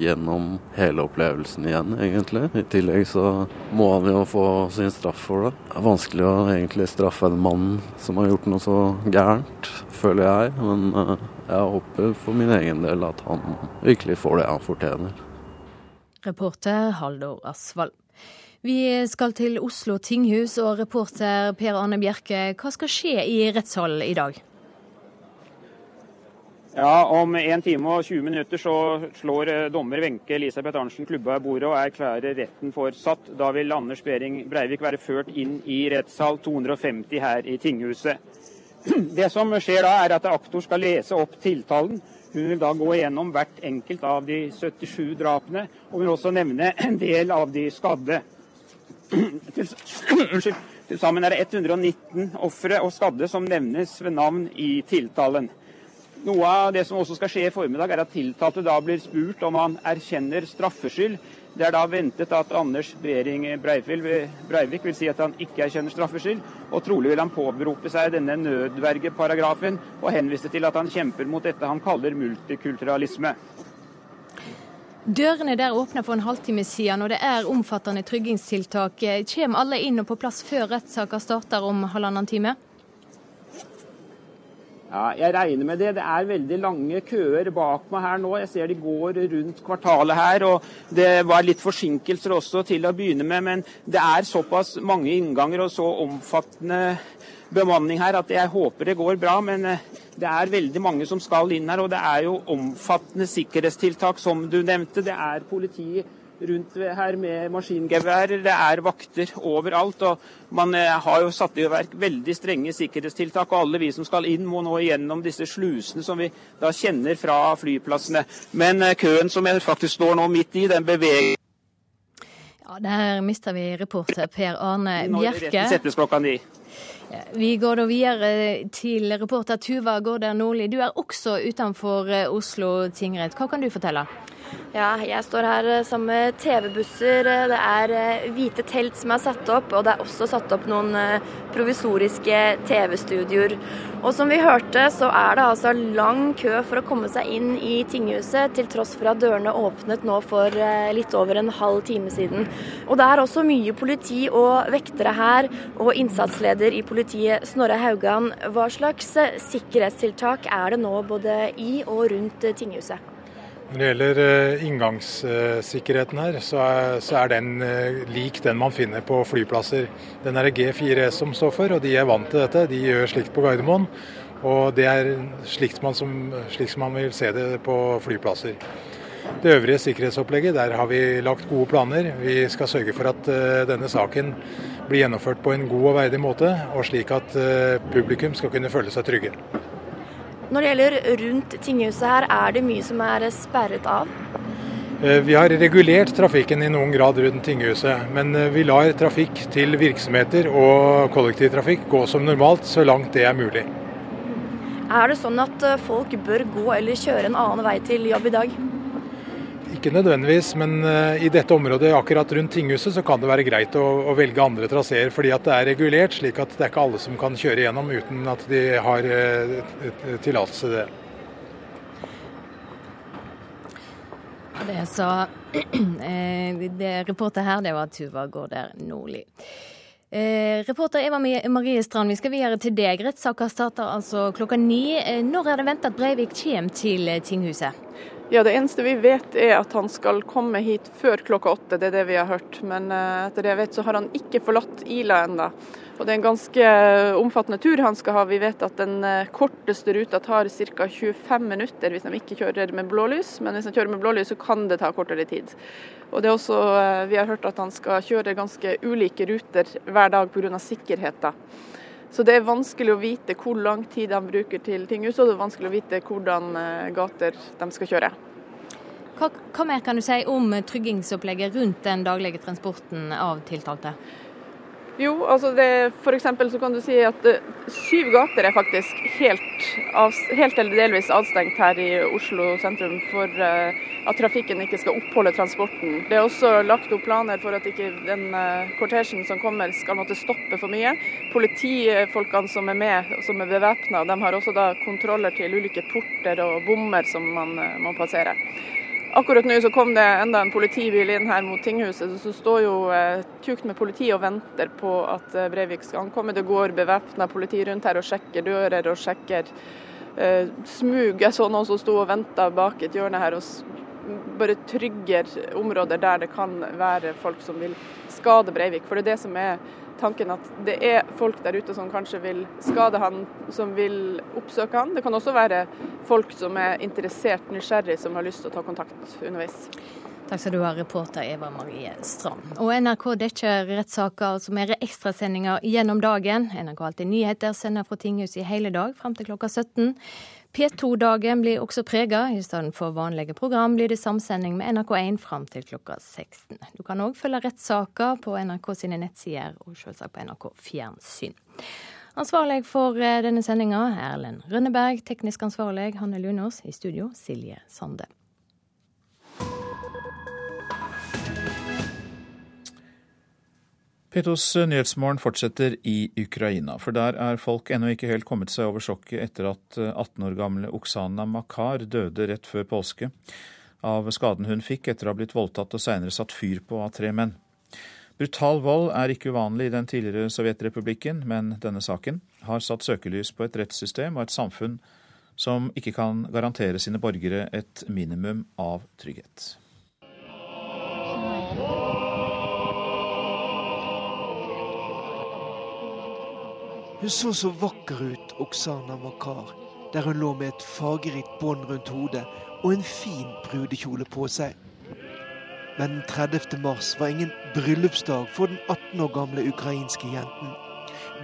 gjennom hele opplevelsen igjen, egentlig. I tillegg så må han jo få sin straff for det. Det er vanskelig å egentlig straffe en mann som har gjort noe så gærent, føler jeg. Men eh, jeg håper for min egen del at han virkelig får det han fortjener. Reporter Haldor Asvald. Vi skal til Oslo tinghus, og reporter Per Arne Bjerke, hva skal skje i rettssalen i dag? Ja, Om 1 time og 20 minutter så slår eh, dommer Wenche Elisabeth Arntzen klubba i bordet og erklærer retten for satt. Da vil Anders Behring Breivik være ført inn i rettssal 250 her i tinghuset. Det som skjer da, er at aktor skal lese opp tiltalen. Hun vil da gå gjennom hvert enkelt av de 77 drapene, og vil også nevne en del av de skadde. Til sammen er det 119 ofre og skadde som nevnes ved navn i tiltalen. Noe av det som også skal skje i formiddag, er at tiltalte da blir spurt om han erkjenner straffskyld. Det er da ventet at Anders Brering Breivik vil si at han ikke erkjenner straffskyld, og trolig vil han påberope seg denne nødvergeparagrafen og henvise til at han kjemper mot dette han kaller multikulturalisme. Dørene der åpner for en halvtime siden, og det er omfattende tryggingstiltak. Kommer alle inn og på plass før rettssaka starter om halvannen time? Ja, jeg regner med det. Det er veldig lange køer bak meg her nå. Jeg ser de går rundt kvartalet her. og Det var litt forsinkelser også til å begynne med, men det er såpass mange innganger og så omfattende bemanning her at jeg håper det går bra. Men eh, det er veldig mange som skal inn her, og det er jo omfattende sikkerhetstiltak, som du nevnte. Det er politiet rundt her med maskingeværer. Det er vakter overalt. og Man eh, har jo satt i verk veldig strenge sikkerhetstiltak. og Alle vi som skal inn, må nå igjennom disse slusene som vi da kjenner fra flyplassene. Men eh, køen som jeg faktisk står nå midt i, den beveger Ja, Der mister vi reporter Per Arne Bjerke. Når settes klokka ni. Vi går da videre til reporter Tuva Gaarder Nordli. Du er også utenfor eh, Oslo tingrett. Hva kan du fortelle? Ja, jeg står her eh, sammen med TV-busser. Det er eh, hvite telt som er satt opp, og det er også satt opp noen eh, provisoriske TV-studioer. Og som vi hørte, så er det altså lang kø for å komme seg inn i tinghuset, til tross for at dørene åpnet nå for litt over en halv time siden. Og det er også mye politi og vektere her, og innsatsleder i politiet Snorre Haugan. Hva slags sikkerhetstiltak er det nå både i og rundt tinghuset? Når det gjelder eh, inngangssikkerheten her, så er, så er, den eh, lik den man finner på flyplasser. Den er det G4S som står for, og de er vant til dette. De gjør slikt på Gardermoen. Og det er slikt som, slik som man vil se det på flyplasser. Det øvrige sikkerhetsopplegget, der har vi lagt gode planer. Vi skal sørge for at uh, denne saken blir gjennomført på en god og verdig måte, og slik at publikum skal kunne føle seg trygge. Når det gjelder rundt tinghuset her, er det mye som er sperret av? Eh, vi har regulert trafikken i noen grad rundt tinghuset, men eh, vi lar trafikk til virksomheter og kollektivtrafikk gå som normalt, så langt det er mulig. Er det sånn at eh, folk bør gå eller kjøre en annen vei til jobb i dag? Ikke nødvendigvis, men uh, i dette området akkurat rundt tinghuset så kan det være greit å, å velge andre traseer, fordi at det er regulert, slik at det er ikke alle som kan kjøre gjennom uten at de har uh, tillatelse til det. Det sa eh, det reporter her, det var Tuva Gaarder Nordli. Eh, reporter Eva Marie Strand, vi skal videre til deg. Rettssaker starter altså klokka ni. Når er det ventet at Breivik kommer til tinghuset? Ja, Det eneste vi vet er at han skal komme hit før klokka åtte, det er det vi har hørt. Men uh, etter det jeg vet så har han ikke forlatt Ila ennå. Og det er en ganske uh, omfattende tur han skal ha. Vi vet at den uh, korteste ruta tar ca. 25 minutter hvis de ikke kjører med blålys. Men hvis de kjører med blålys så kan det ta kortere tid. Og det er også, Vi har hørt at han skal kjøre ganske ulike ruter hver dag pga. sikkerheten. Så det er vanskelig å vite hvor lang tid de bruker til tinghuset, og det er vanskelig å vite hvordan eh, gater de skal kjøre. Hva, hva mer kan du si om tryggingsopplegget rundt den daglige transporten av tiltalte? Jo, altså det, for så kan du si at uh, syv gater er faktisk helt, helt, eller delvis avstengt her i Oslo sentrum for uh, at trafikken ikke skal oppholde transporten. Det er også lagt opp planer for at ikke den uh, kortesjen som kommer skal måtte stoppe for mye. Politifolkene som er med, som er bevæpna, har også da kontroller til ulike porter og bommer som man må passere. Akkurat nå så kom det enda en politibil inn her mot tinghuset, så står jo eh, tjukt med politi og venter på at eh, Breivik skal ankomme. Det går bevæpna politi rundt her og sjekker dører og sjekker eh, smug. Jeg så noen som sto og venta bak et hjørne her og bare trygger områder der det kan være folk som vil skade Breivik. For det er det som er tanken, at det er folk der ute som kanskje vil skade han, som vil oppsøke han. Det kan også være folk som er interessert, nysgjerrig, som har lyst til å ta kontakt underveis. Takk skal du ha, reporter Eva Marie Strand. Og NRK dekker rettssaker som er ekstrasendinger gjennom dagen. NRK Alltid nyheter sender fra tinghuset i hele dag fram til klokka 17. P2-dagen blir også prega. I stedet for vanlige program blir det samsending med NRK1 fram til klokka 16. Du kan òg følge rettssaker på NRK sine nettsider, og selvsagt på NRK Fjernsyn. Ansvarlig for eh, denne sendinga Erlend Rønneberg, teknisk ansvarlig Hanne Lunås, i studio Silje Sande. P2s Nyhetsmorgen fortsetter i Ukraina, for der er folk ennå ikke helt kommet seg over sjokket etter at 18 år gamle Oksana Makar døde rett før påske av skaden hun fikk etter å ha blitt voldtatt og seinere satt fyr på av tre menn. Brutal vold er ikke uvanlig i den tidligere Sovjetrepublikken, men denne saken har satt søkelys på et rettssystem og et samfunn som ikke kan garantere sine borgere et minimum av trygghet. Hun så så vakker ut, Oksana Makar, der hun lå med et fargerikt bånd rundt hodet og en fin brudekjole på seg. Men den 30. mars var ingen bryllupsdag for den 18 år gamle ukrainske jenten.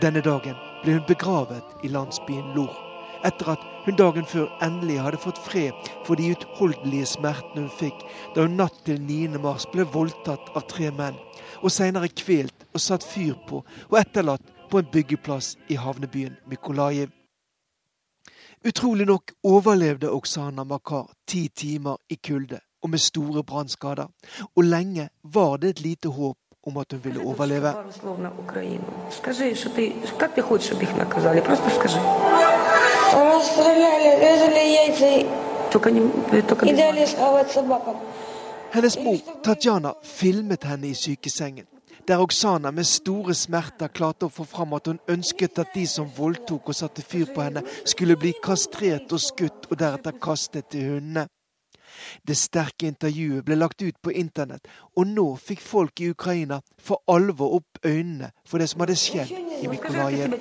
Denne dagen ble hun begravet i landsbyen Lor, etter at hun dagen før endelig hadde fått fred for de utholdelige smertene hun fikk da hun natt til 9. mars ble voldtatt av tre menn, og senere kvelt og satt fyr på og etterlatt på en byggeplass i havnebyen Mykolajiv. Utrolig nok overlevde Oksana Makar ti timer i kulde og med store brannskader. Og lenge var det et lite håp om at hun ville overleve. Hennes mor Tatjana filmet henne i sykesengen der Oksana med store smerter klarte å få fram at hun ønsket at de som voldtok og satte fyr på henne, skulle bli kastrert og skutt og deretter kastet til hundene. Det sterke intervjuet ble lagt ut på internett, og nå fikk folk i Ukraina for alvor opp øynene for det som hadde skjedd i Mykolajev.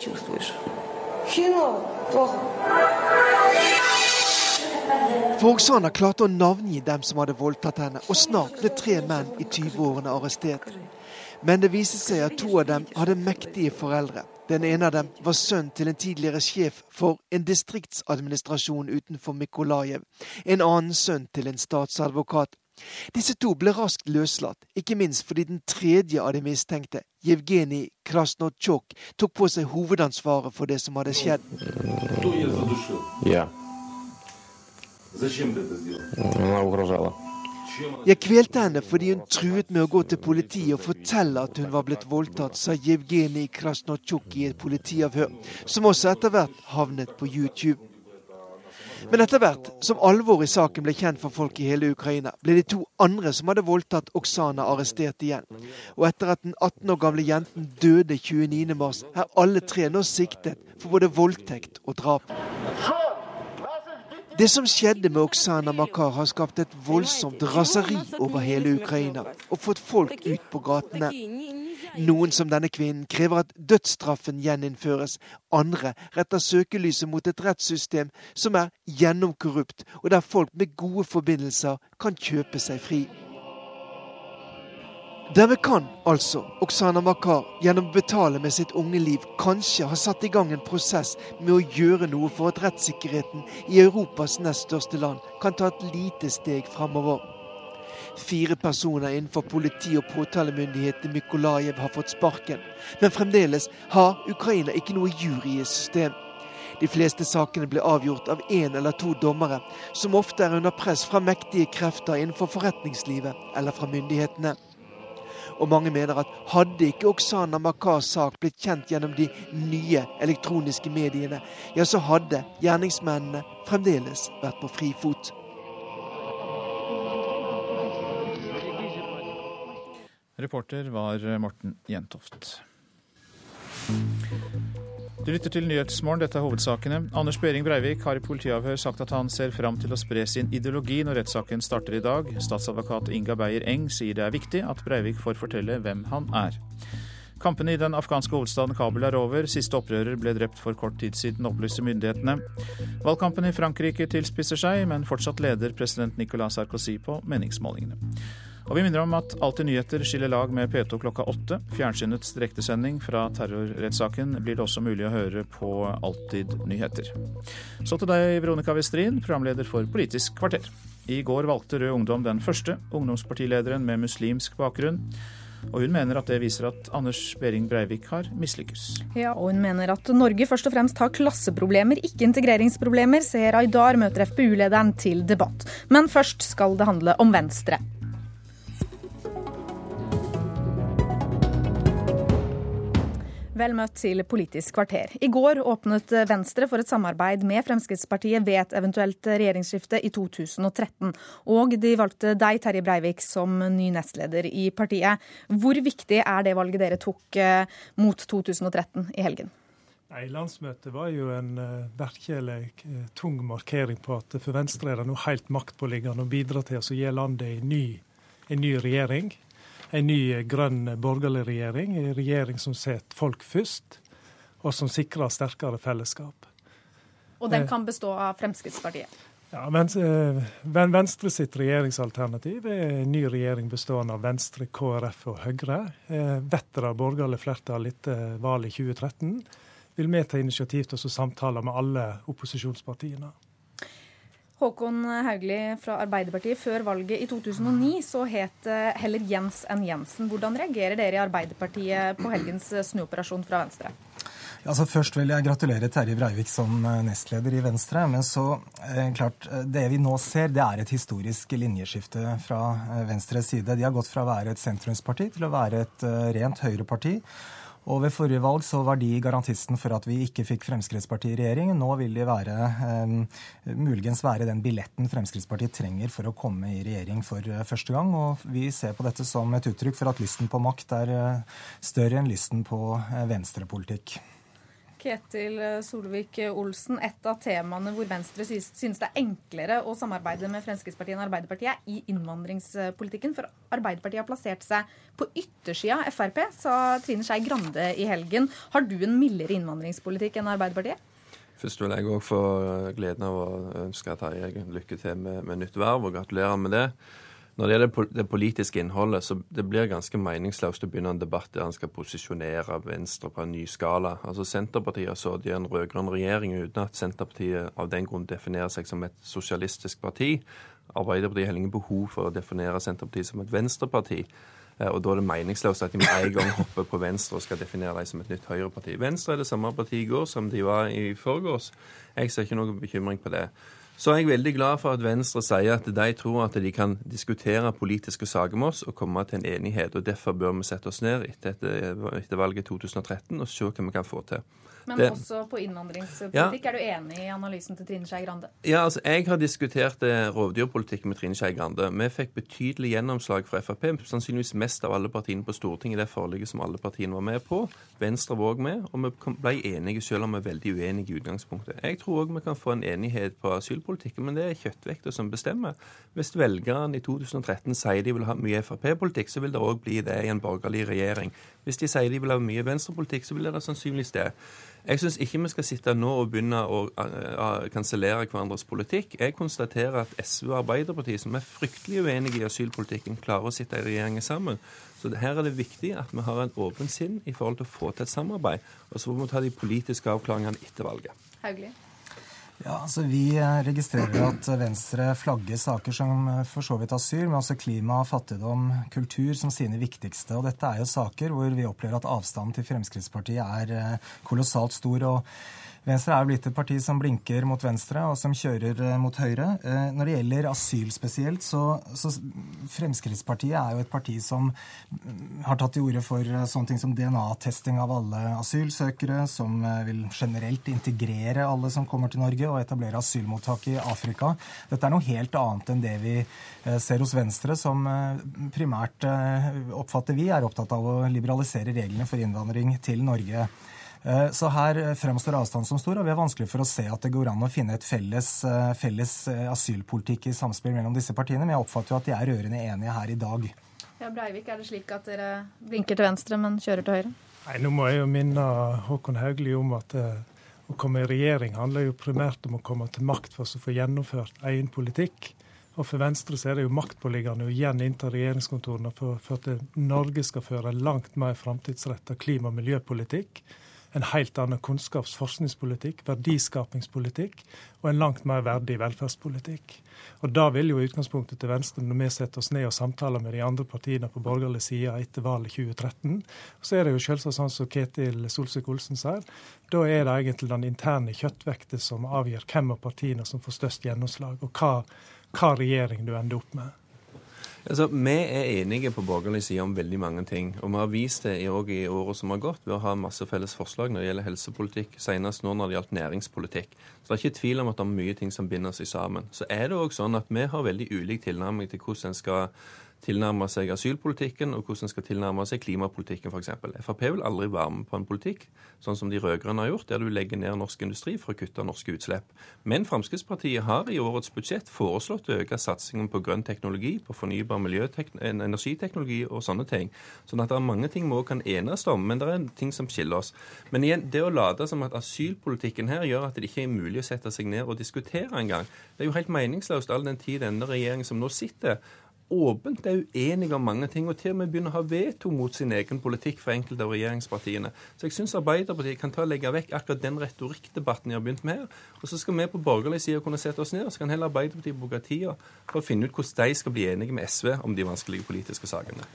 For Oksana klarte å navngi dem som hadde voldtatt henne, og snart ble tre menn i 20-årene arrestert. Men det viste seg at to av dem hadde mektige foreldre. Den ene av dem var sønn til en tidligere sjef for en distriktsadministrasjon utenfor Mikolajev. En annen sønn til en statsadvokat. Disse to ble raskt løslatt, ikke minst fordi den tredje av de mistenkte, Jevgenij Krasnotsjok, tok på seg hovedansvaret for det som hadde skjedd. Ja. Jeg kvelte henne fordi hun truet med å gå til politiet og fortelle at hun var blitt voldtatt, sa Jevgenij Krasnotsjuk i et politiavhør, som også etter hvert havnet på YouTube. Men etter hvert som alvoret i saken ble kjent for folk i hele Ukraina, ble de to andre som hadde voldtatt Oksana, arrestert igjen. Og etter at den 18 år gamle jenten døde 29.3, er alle tre nå siktet for både voldtekt og drap. Det som skjedde med Oksana Makar, har skapt et voldsomt raseri over hele Ukraina og fått folk ut på gatene. Noen som denne kvinnen krever at dødsstraffen gjeninnføres. Andre retter søkelyset mot et rettssystem som er gjennomkorrupt, og der folk med gode forbindelser kan kjøpe seg fri. Dermed kan altså Oksana Makar gjennom å betale med sitt unge liv kanskje ha satt i gang en prosess med å gjøre noe for at rettssikkerheten i Europas nest største land kan ta et lite steg framover. Fire personer innenfor politi og påtalemyndighet i Mykolajev har fått sparken, men fremdeles har Ukraina ikke noe jurysystem. De fleste sakene blir avgjort av én eller to dommere, som ofte er under press fra mektige krefter innenfor forretningslivet eller fra myndighetene. Og mange mener at hadde ikke Oksana Makars sak blitt kjent gjennom de nye elektroniske mediene, ja, så hadde gjerningsmennene fremdeles vært på frifot. Reporter var Morten Jentoft. Du lytter til Nyhetsmorgen, dette er hovedsakene. Anders Behring Breivik har i politiavhør sagt at han ser fram til å spre sin ideologi når rettssaken starter i dag. Statsadvokat Inga Beyer Eng sier det er viktig at Breivik får fortelle hvem han er. Kampene i den afghanske hovedstaden Kabul er over. Siste opprører ble drept for kort tid siden, opplyser myndighetene. Valgkampen i Frankrike tilspisser seg, men fortsatt leder president Nicolas Sarkozy på meningsmålingene. Og vi minner om at Alltid nyheter skiller lag med P2 klokka åtte. Fjernsynets direktesending fra terrorrettssaken blir det også mulig å høre på Alltid nyheter. Så til deg, Veronica Westrin, programleder for Politisk kvarter. I går valgte Rød Ungdom den første ungdomspartilederen med muslimsk bakgrunn. Og hun mener at det viser at Anders Behring Breivik har mislykkes. Ja, og hun mener at Norge først og fremst har klasseproblemer, ikke integreringsproblemer. Seher Aydar møter FpU-lederen til debatt. Men først skal det handle om Venstre. Vel møtt til Politisk kvarter. I går åpnet Venstre for et samarbeid med Fremskrittspartiet ved et eventuelt regjeringsskifte i 2013. Og de valgte deg, Terje Breivik, som ny nestleder i partiet. Hvor viktig er det valget dere tok eh, mot 2013 i helgen? Nei, Landsmøtet var jo en virkelig uh, tung markering på at for Venstre er det nå helt maktpåliggende å bidra til å gi landet en ny, en ny regjering en ny grønn borgerlig regjering. En regjering som setter folk først, og som sikrer sterkere fellesskap. Og den kan bestå av Fremskrittspartiet? Ja, Venstre sitt regjeringsalternativ er en ny regjering bestående av Venstre, KrF og Høyre. Vetter av borgerlig flertall etter valget i 2013, vil vi ta initiativ til å samtale med alle opposisjonspartiene. Håkon Haugli fra Arbeiderpartiet. Før valget i 2009 så het det heller Jens enn Jensen. Hvordan reagerer dere i Arbeiderpartiet på helgens snuoperasjon fra Venstre? Altså Først vil jeg gratulere Terje Breivik som nestleder i Venstre. Men så, eh, klart, det vi nå ser, det er et historisk linjeskifte fra eh, Venstres side. De har gått fra å være et sentrumsparti til å være et eh, rent høyreparti. Og ved forrige valg så var de garantisten for at vi ikke fikk Fremskrittspartiet i regjering. Nå vil de være, eh, muligens være den billetten Fremskrittspartiet trenger for å komme i regjering for eh, første gang. Og vi ser på dette som et uttrykk for at lysten på makt er eh, større enn lysten på eh, venstrepolitikk. Ketil Solvik-Olsen, et av temaene hvor Venstre synes det er enklere å samarbeide med Fremskrittspartiet enn Arbeiderpartiet, er i innvandringspolitikken. For Arbeiderpartiet har plassert seg på yttersida av Frp, sa Trine Skei Grande i helgen. Har du en mildere innvandringspolitikk enn Arbeiderpartiet? Først vil jeg òg få gleden av å ønske Terje lykke til med, med nytt verv, og gratulerer med det. Når det gjelder det politiske innholdet, så det blir ganske meningsløst å begynne en debatt der en skal posisjonere Venstre på en ny skala. Altså Senterpartiet har sittet i en rød-grønn regjering uten at Senterpartiet av den grunn definerer seg som et sosialistisk parti. Arbeiderpartiet har ingen behov for å definere Senterpartiet som et venstreparti. Eh, og da er det meningsløst at de med en gang hopper på Venstre og skal definere dem som et nytt høyreparti. Venstre er det samme partiet i går som de var i forgårs. Jeg ser ikke noen bekymring på det. Så er jeg veldig glad for at Venstre sier at de tror at de kan diskutere politiske saker med oss og komme til en enighet. og Derfor bør vi sette oss ned etter, etter valget 2013 og se hva vi kan få til. Men det, også på innvandringspolitikk. Ja. Er du enig i analysen til Trine Skei Grande? Ja, altså, Jeg har diskutert eh, rovdyrpolitikk med Trine Skei Grande. Vi fikk betydelig gjennomslag fra Frp, sannsynligvis mest av alle partiene på Stortinget i det forliket som alle partiene var med på. Venstre var òg med, og vi ble enige selv om vi er veldig uenige i utgangspunktet. Jeg tror òg vi kan få en enighet på asylpolitikken, men det er kjøttvekta som bestemmer. Hvis velgerne i 2013 sier de vil ha mye Frp-politikk, så vil det òg bli det i en borgerlig regjering. Hvis de sier de vil ha mye venstrepolitikk, så vil det sannsynligvis det. Jeg syns ikke vi skal sitte nå og begynne å uh, kansellere hverandres politikk. Jeg konstaterer at SV og Arbeiderpartiet, som er fryktelig uenige i asylpolitikken, klarer å sitte i regjeringen sammen. Så her er det viktig at vi har en åpen sinn i forhold til å få til et samarbeid. Og så må vi ta de politiske avklaringene etter valget. Hauglie. Ja, altså Vi eh, registrerer at Venstre flagger saker som eh, for så vidt asyl, men også klima, fattigdom, kultur som sine viktigste. Og Dette er jo saker hvor vi opplever at avstanden til Fremskrittspartiet er eh, kolossalt stor. og Venstre er blitt et parti som blinker mot venstre og som kjører eh, mot høyre. Eh, når det gjelder asyl spesielt, så, så Fremskrittspartiet er jo et parti som mm, har tatt til orde for eh, sånne ting som DNA-testing av alle asylsøkere, som vil generelt integrere alle som kommer til Norge, og etablere asylmottak i Afrika. Dette er noe helt annet enn det vi ser hos Venstre, som primært oppfatter vi er opptatt av å liberalisere reglene for innvandring til Norge. Eh, så her fremstår avstanden som stor, og vi har vanskelig for å se at det går an å finne et felles, eh, felles eh, asylpolitikk i samspill mellom disse partiene. Men jeg oppfatter jo at de er rørende enige her i dag. Ja, Breivik, er det slik at dere blinker til venstre, men kjører til høyre? Nei, Nå må jeg jo minne Håkon Haugli om at å komme i regjering handler jo primært om å komme til makt for å få gjennomført egen politikk. Og For Venstre så er det jo maktpåliggende å igjen innta regjeringskontorene for, for at Norge skal føre langt mer framtidsretta klima- og miljøpolitikk en helt annen kunnskaps- forskningspolitikk, verdiskapingspolitikk og en langt mer verdig velferdspolitikk. Og Da vil jo utgangspunktet til Venstre, når vi setter oss ned og samtaler med de andre partiene på borgerlig side etter valget 2013, så er det jo selvsagt sånn som Ketil Solsvik-Olsen sier, da er det egentlig den interne kjøttvekta som avgjør hvem av partiene som får størst gjennomslag, og hva, hva regjering du ender opp med. Altså, Vi er enige på borgerlig side om veldig mange ting. Og vi har vist det òg i året som har gått, ved å ha masse felles forslag når det gjelder helsepolitikk, senest nå når det gjaldt næringspolitikk. Så det er ikke tvil om at det er mye ting som binder seg sammen. Så er det òg sånn at vi har veldig ulik tilnærming til hvordan en skal tilnærme seg asylpolitikken, og hvordan en skal tilnærme seg klimapolitikken f.eks. Frp vil aldri være med på en politikk sånn som de rød-grønne har gjort, der du legger ned norsk industri for å kutte norske utslipp. Men Fremskrittspartiet har i årets budsjett foreslått å øke satsingen på grønn teknologi, på fornybar energiteknologi og sånne ting. Sånn at det er mange ting vi òg kan enes om, men det er ting som skiller oss. Men igjen, det å late som at asylpolitikken her gjør at det ikke er mulig å sette seg ned og diskutere engang, det er jo helt meningsløst all den tid denne regjeringen som nå sitter, åpent er uenige om mange ting, og til og med begynner å ha veto mot sin egen politikk for enkelte av regjeringspartiene. Så jeg syns Arbeiderpartiet kan ta og legge vekk akkurat den retorikkdebatten de har begynt med her. Og så skal vi på borgerlig side kunne sette oss ned, og så kan heller Arbeiderpartiet bruke tida for å finne ut hvordan de skal bli enige med SV om de vanskelige politiske sakene.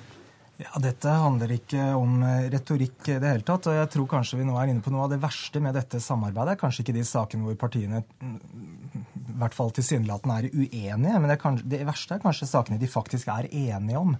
Ja, Dette handler ikke om eh, retorikk i det hele tatt. og jeg tror kanskje vi nå er inne på noe av det verste med dette samarbeidet. Kanskje ikke de sakene hvor partiene i hvert fall tilsynelatende er uenige. Men det, kan, det, verste er kanskje sakene de faktisk er enige om.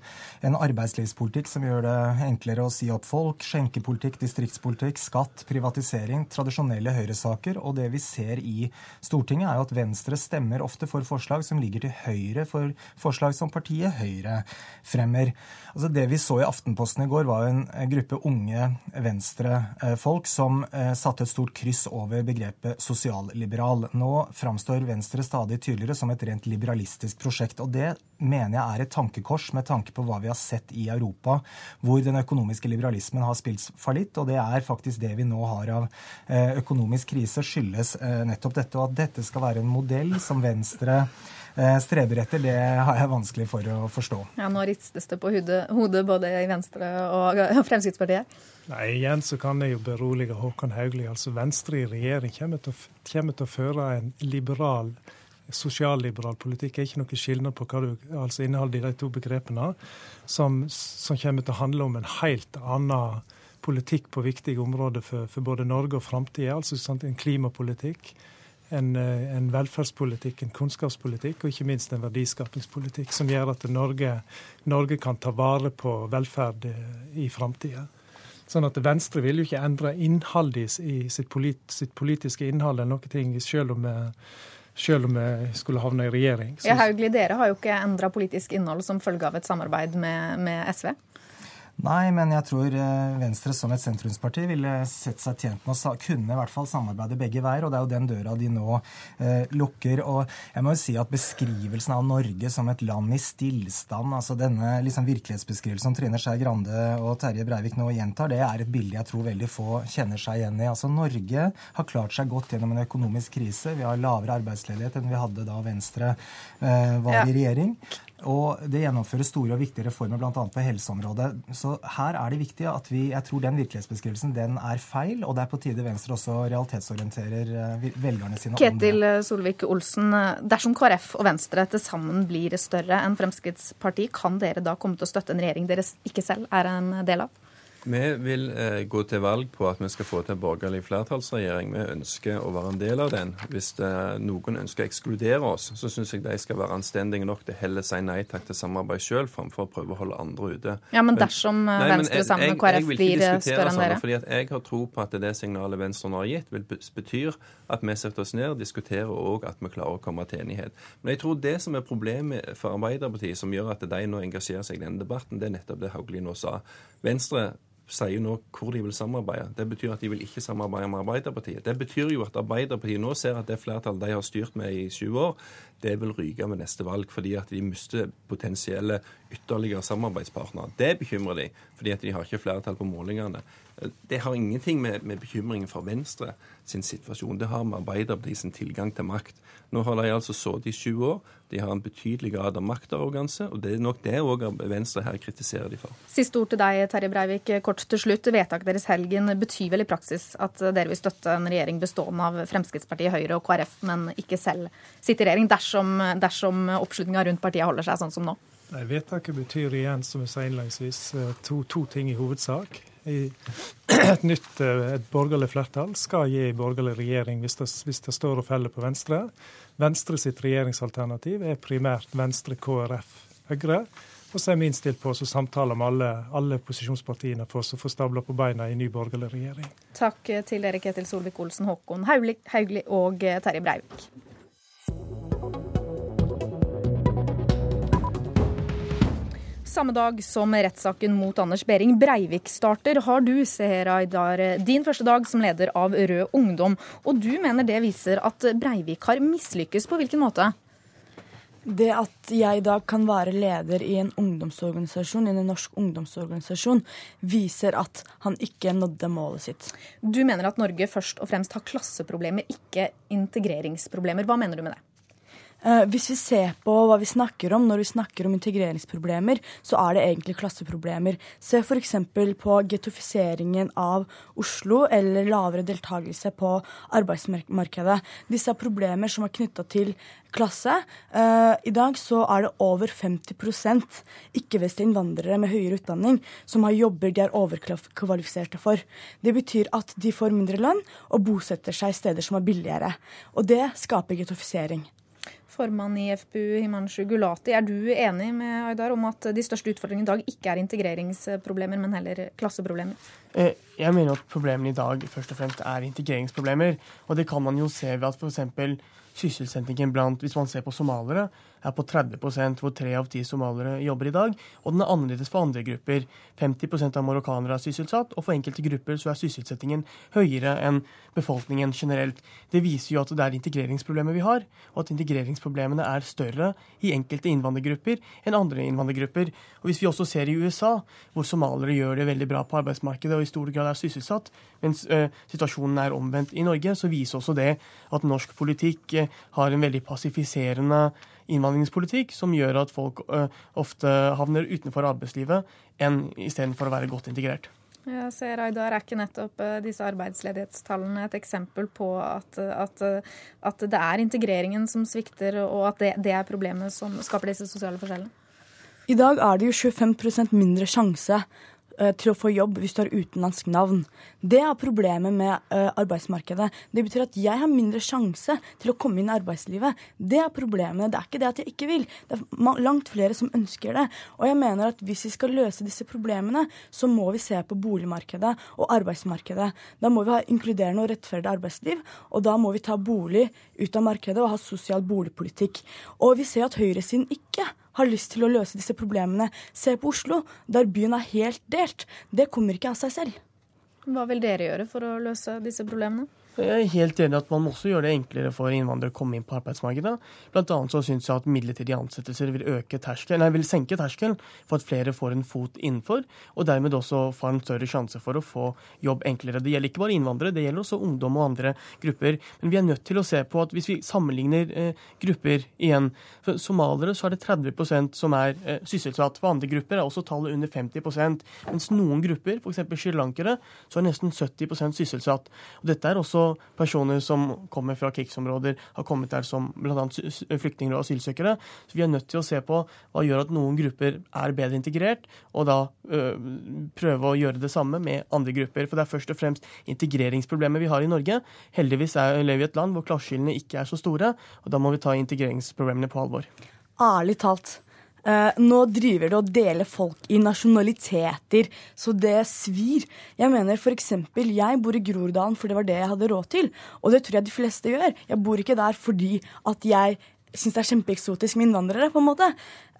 En arbeidslivspolitikk som gjør det enklere å si opp folk, skjenkepolitikk, distriktspolitikk, skatt, privatisering, tradisjonelle høyresaker. Og det vi ser i Stortinget, er jo at Venstre stemmer ofte for forslag som ligger til høyre for forslag som partiet Høyre fremmer. Altså Det vi så i Aftenposten i går, var en gruppe unge venstrefolk som eh, satte et stort kryss over begrepet sosialliberal. Nå framstår Venstre stadig tydeligere som et rent liberalistisk prosjekt. Og det mener jeg er et tankekors med tanke på hva vi har sett i Europa, hvor den økonomiske liberalismen har spilt fallitt. Og det er faktisk det vi nå har av eh, økonomisk krise, skyldes eh, nettopp dette. Og at dette skal være en modell som Venstre eh, streber etter, det har jeg vanskelig for å forstå. Ja, Nå ristes det på hodet, hodet både i Venstre og Fremskrittspartiet. Nei, Igjen så kan jeg jo berolige Håkon Haugli. altså Venstre i regjering kommer til, å, kommer til å føre en liberal, sosialliberal politikk. Det er ikke noe skilnad på hva du, altså innholdet i de to begrepene, som, som, kommer til å handle om en helt annen politikk på viktige områder for, for både Norge og framtida. Altså sant, en klimapolitikk, en, en, velferdspolitikk, en kunnskapspolitikk og ikke minst en verdiskapingspolitikk som gjør at Norge, Norge kan ta vare på velferd i framtida. Sånn at Venstre vil jo ikke endre innholdet i sitt, polit, sitt politiske innhold eller noe ting, selv om, selv om vi skulle havne i regjering. Så... Ja, Hauglie, dere har jo ikke endra politisk innhold som følge av et samarbeid med, med SV? Nei, men jeg tror eh, Venstre som et sentrumsparti ville sett seg tjent med å kunne i hvert fall samarbeide begge veier. Og det er jo den døra de nå eh, lukker. Og jeg må jo si at beskrivelsen av Norge som et land i stillstand, altså denne liksom virkelighetsbeskrivelsen som Trine Skei Grande og Terje Breivik nå gjentar, det er et bilde jeg tror veldig få kjenner seg igjen i. Altså Norge har klart seg godt gjennom en økonomisk krise. Vi har lavere arbeidsledighet enn vi hadde da Venstre eh, var ja. i regjering. Og det gjennomføres store og viktige reformer bl.a. på helseområdet. Så her er det viktig at vi Jeg tror den virkelighetsbeskrivelsen den er feil, og det er på tide Venstre også realitetsorienterer eh, velgerne sine Ketil Solvik-Olsen, dersom KrF og Venstre til sammen blir større enn Fremskrittspartiet, kan dere da komme til å støtte en regjering dere ikke selv er en del av? Vi vil eh, gå til valg på at vi skal få til en borgerlig flertallsregjering. Vi ønsker å være en del av den. Hvis det, noen ønsker å ekskludere oss, så syns jeg de skal være anstendige nok til heller si nei takk til samarbeid sjøl, framfor å prøve å holde andre ute. Ja, Men dersom men, eh, Venstre men, sammen med KrF blir eh, større enn dere? Fordi jeg har tro på at det signalet Venstre nå har gitt, vil betyr at vi setter oss ned diskuterer og at vi klarer å komme til enighet. Men jeg tror det som er problemet for Arbeiderpartiet, som gjør at de nå engasjerer seg i denne debatten, det er nettopp det Hauglie nå sa. Venstre sier nå hvor de vil samarbeide. Det betyr at de vil ikke samarbeide med Arbeiderpartiet. Det betyr jo at Arbeiderpartiet nå ser at det flertallet de har styrt med i 20 år, det vil ryke med neste valg, fordi at de mister potensielle ytterligere samarbeidspartnere. Det bekymrer de, fordi at de har ikke flertall på målingene. Det har ingenting med, med bekymringen for Venstre sin situasjon. Det har med Arbeiderpartiet sin tilgang til makt. Nå har de altså sittet i sju år. De har en betydelig grad av maktarroganse, og det er nok det òg Venstre her kritiserer de for. Siste ord til deg, Terje Breivik, kort til slutt. Vedtaket deres helgen betyr vel i praksis at dere vil støtte en regjering bestående av Fremskrittspartiet, Høyre og KrF, men ikke selv sitte i regjering, dersom, dersom oppslutninga rundt partiet holder seg sånn som nå? Nei, Vedtaket betyr igjen, som jeg sa innledningsvis, eh, to, to ting i hovedsak. et nytt eh, et borgerlig flertall skal gi borgerlig regjering hvis det, hvis det, står og faller på Venstre. Venstre sitt regjeringsalternativ er primært Venstre, KrF, Høyre. Og så er vi innstilt på å samtale med alle, alle posisjonspartiene for å få stabla på beina i ny borgerlig regjering. Takk til dere, Ketil Solvik-Olsen, Håkon Haugli og Terje Breivik. Samme dag som rettssaken mot Anders Behring Breivik starter, har du, Seher Aydar, din første dag som leder av Rød Ungdom. Og du mener det viser at Breivik har mislykkes. På hvilken måte? Det at jeg i dag kan være leder i en ungdomsorganisasjon, i en norsk ungdomsorganisasjon, viser at han ikke nådde målet sitt. Du mener at Norge først og fremst har klasseproblemer, ikke integreringsproblemer. Hva mener du med det? Uh, hvis vi ser på hva vi snakker om når vi snakker om integreringsproblemer, så er det egentlig klasseproblemer. Se f.eks. på getofiseringen av Oslo eller lavere deltakelse på arbeidsmarkedet. Disse er problemer som er knytta til klasse. Uh, I dag så er det over 50 ikke-vestlige innvandrere med høyere utdanning som har jobber de er overkvalifiserte for. Det betyr at de får mindre lønn og bosetter seg i steder som er billigere. Og det skaper getofisering formann i FPU, Himanshu Gulati. Er du enig med Aydar om at de største utfordringene i dag ikke er integreringsproblemer, men heller klasseproblemer? Eh, jeg mener at problemene i dag først og fremst er integreringsproblemer. Og det kan man jo se ved at f.eks. sysselsettingen blant, hvis man ser på somaliere, er på 30% hvor tre av ti somaliere jobber i dag. Og den er annerledes for andre grupper. 50% av marokkanere er sysselsatt, og for enkelte grupper så er sysselsettingen høyere enn befolkningen generelt. Det viser jo at det er integreringsproblemer vi har, og at integreringsproblemene er større i enkelte innvandrergrupper enn andre innvandrergrupper. Og Hvis vi også ser i USA, hvor somaliere gjør det veldig bra på arbeidsmarkedet og i stor grad er sysselsatt, mens ø, situasjonen er omvendt i Norge, så viser også det at norsk politikk har en veldig passifiserende innvandringspolitikk som gjør at folk uh, ofte havner utenfor arbeidslivet enn istedenfor å være godt integrert. Jeg ser, Aydar, Er ikke nettopp disse arbeidsledighetstallene et eksempel på at, at, at det er integreringen som svikter, og at det, det, er problemet som skaper disse sosiale forskjellene? I dag er det jo 25% mindre sjanse til å få jobb hvis du har utenlandsk navn. Det er problemet med uh, arbeidsmarkedet. Det betyr at jeg har mindre sjanse til å komme inn i arbeidslivet. Det er problemet. Det er ikke det at jeg ikke vil. Det er langt flere som ønsker det. Og jeg mener at hvis vi skal løse disse problemene, så må vi se på boligmarkedet og arbeidsmarkedet. Da må vi ha inkluderende og rettferdig arbeidsliv, og da må vi ta bolig ut av markedet og ha sosial boligpolitikk. Og vi ser at høyresiden ikke har lyst til å løse disse problemene. Se på Oslo, der byen er helt delt. Det kommer ikke av seg selv. Hva vil dere gjøre for å løse disse problemene? Jeg er helt enig at man må også gjøre det enklere for innvandrere å komme inn på arbeidsmarkedet. Blant annet så syns jeg at midlertidige ansettelser vil, terskel, nei, vil senke terskelen for at flere får en fot innenfor, og dermed også får en større sjanse for å få jobb enklere. Det gjelder ikke bare innvandrere, det gjelder også ungdom og andre grupper. Men vi er nødt til å se på at hvis vi sammenligner eh, grupper igjen For somaliere så er det 30% som er eh, sysselsatt. For andre grupper er også tallet under 50% mens noen grupper, f.eks. srilankere, så er nesten 70% sysselsatt. Og dette er også personer som kommer fra krigsområder, har kommet der som bl.a. flyktninger og asylsøkere. Så vi er nødt til å se på hva gjør at noen grupper er bedre integrert, og da prøve å gjøre det samme med andre grupper. For det er først og fremst integreringsproblemet vi har i Norge. Heldigvis er, vi i et land hvor klasseskillene ikke er så store, og da må vi ta integreringsproblemene på alvor. Ærlig talt. Uh, nå driver det og deler folk i nasjonaliteter, så det svir. Jeg mener f.eks. jeg bor i Groruddalen, for det var det jeg hadde råd til. Og det tror jeg de fleste gjør. Jeg bor ikke der fordi at jeg syns det er kjempeeksotisk med innvandrere, på en måte.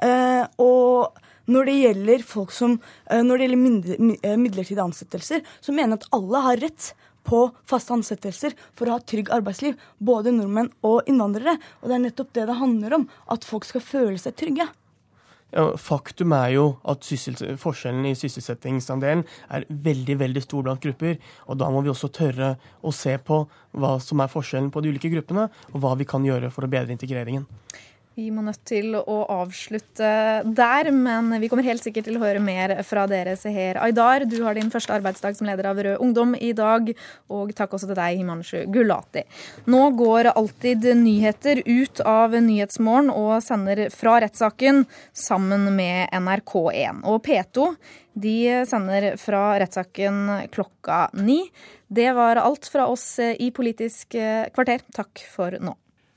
Eh, og når det gjelder folk som, eh, når det gjelder eh, midlertidige ansettelser, så mener jeg at alle har rett på faste ansettelser for å ha trygg arbeidsliv. Både nordmenn og innvandrere. Og det er nettopp det det handler om. At folk skal føle seg trygge. Faktum er jo at forskjellen i sysselsettingsandelen er veldig veldig stor blant grupper. og Da må vi også tørre å se på hva som er forskjellen på de ulike gruppene, og hva vi kan gjøre for å bedre integreringen. Vi må nødt til å avslutte der, men vi kommer helt sikkert til å høre mer fra dere, Seher Aydar. Du har din første arbeidsdag som leder av Rød Ungdom i dag, og takk også til deg, Himanshu Gulati. Nå går Alltid nyheter ut av Nyhetsmorgen og sender fra rettssaken sammen med NRK1. Og P2 de sender fra rettssaken klokka ni. Det var alt fra oss i Politisk kvarter. Takk for nå.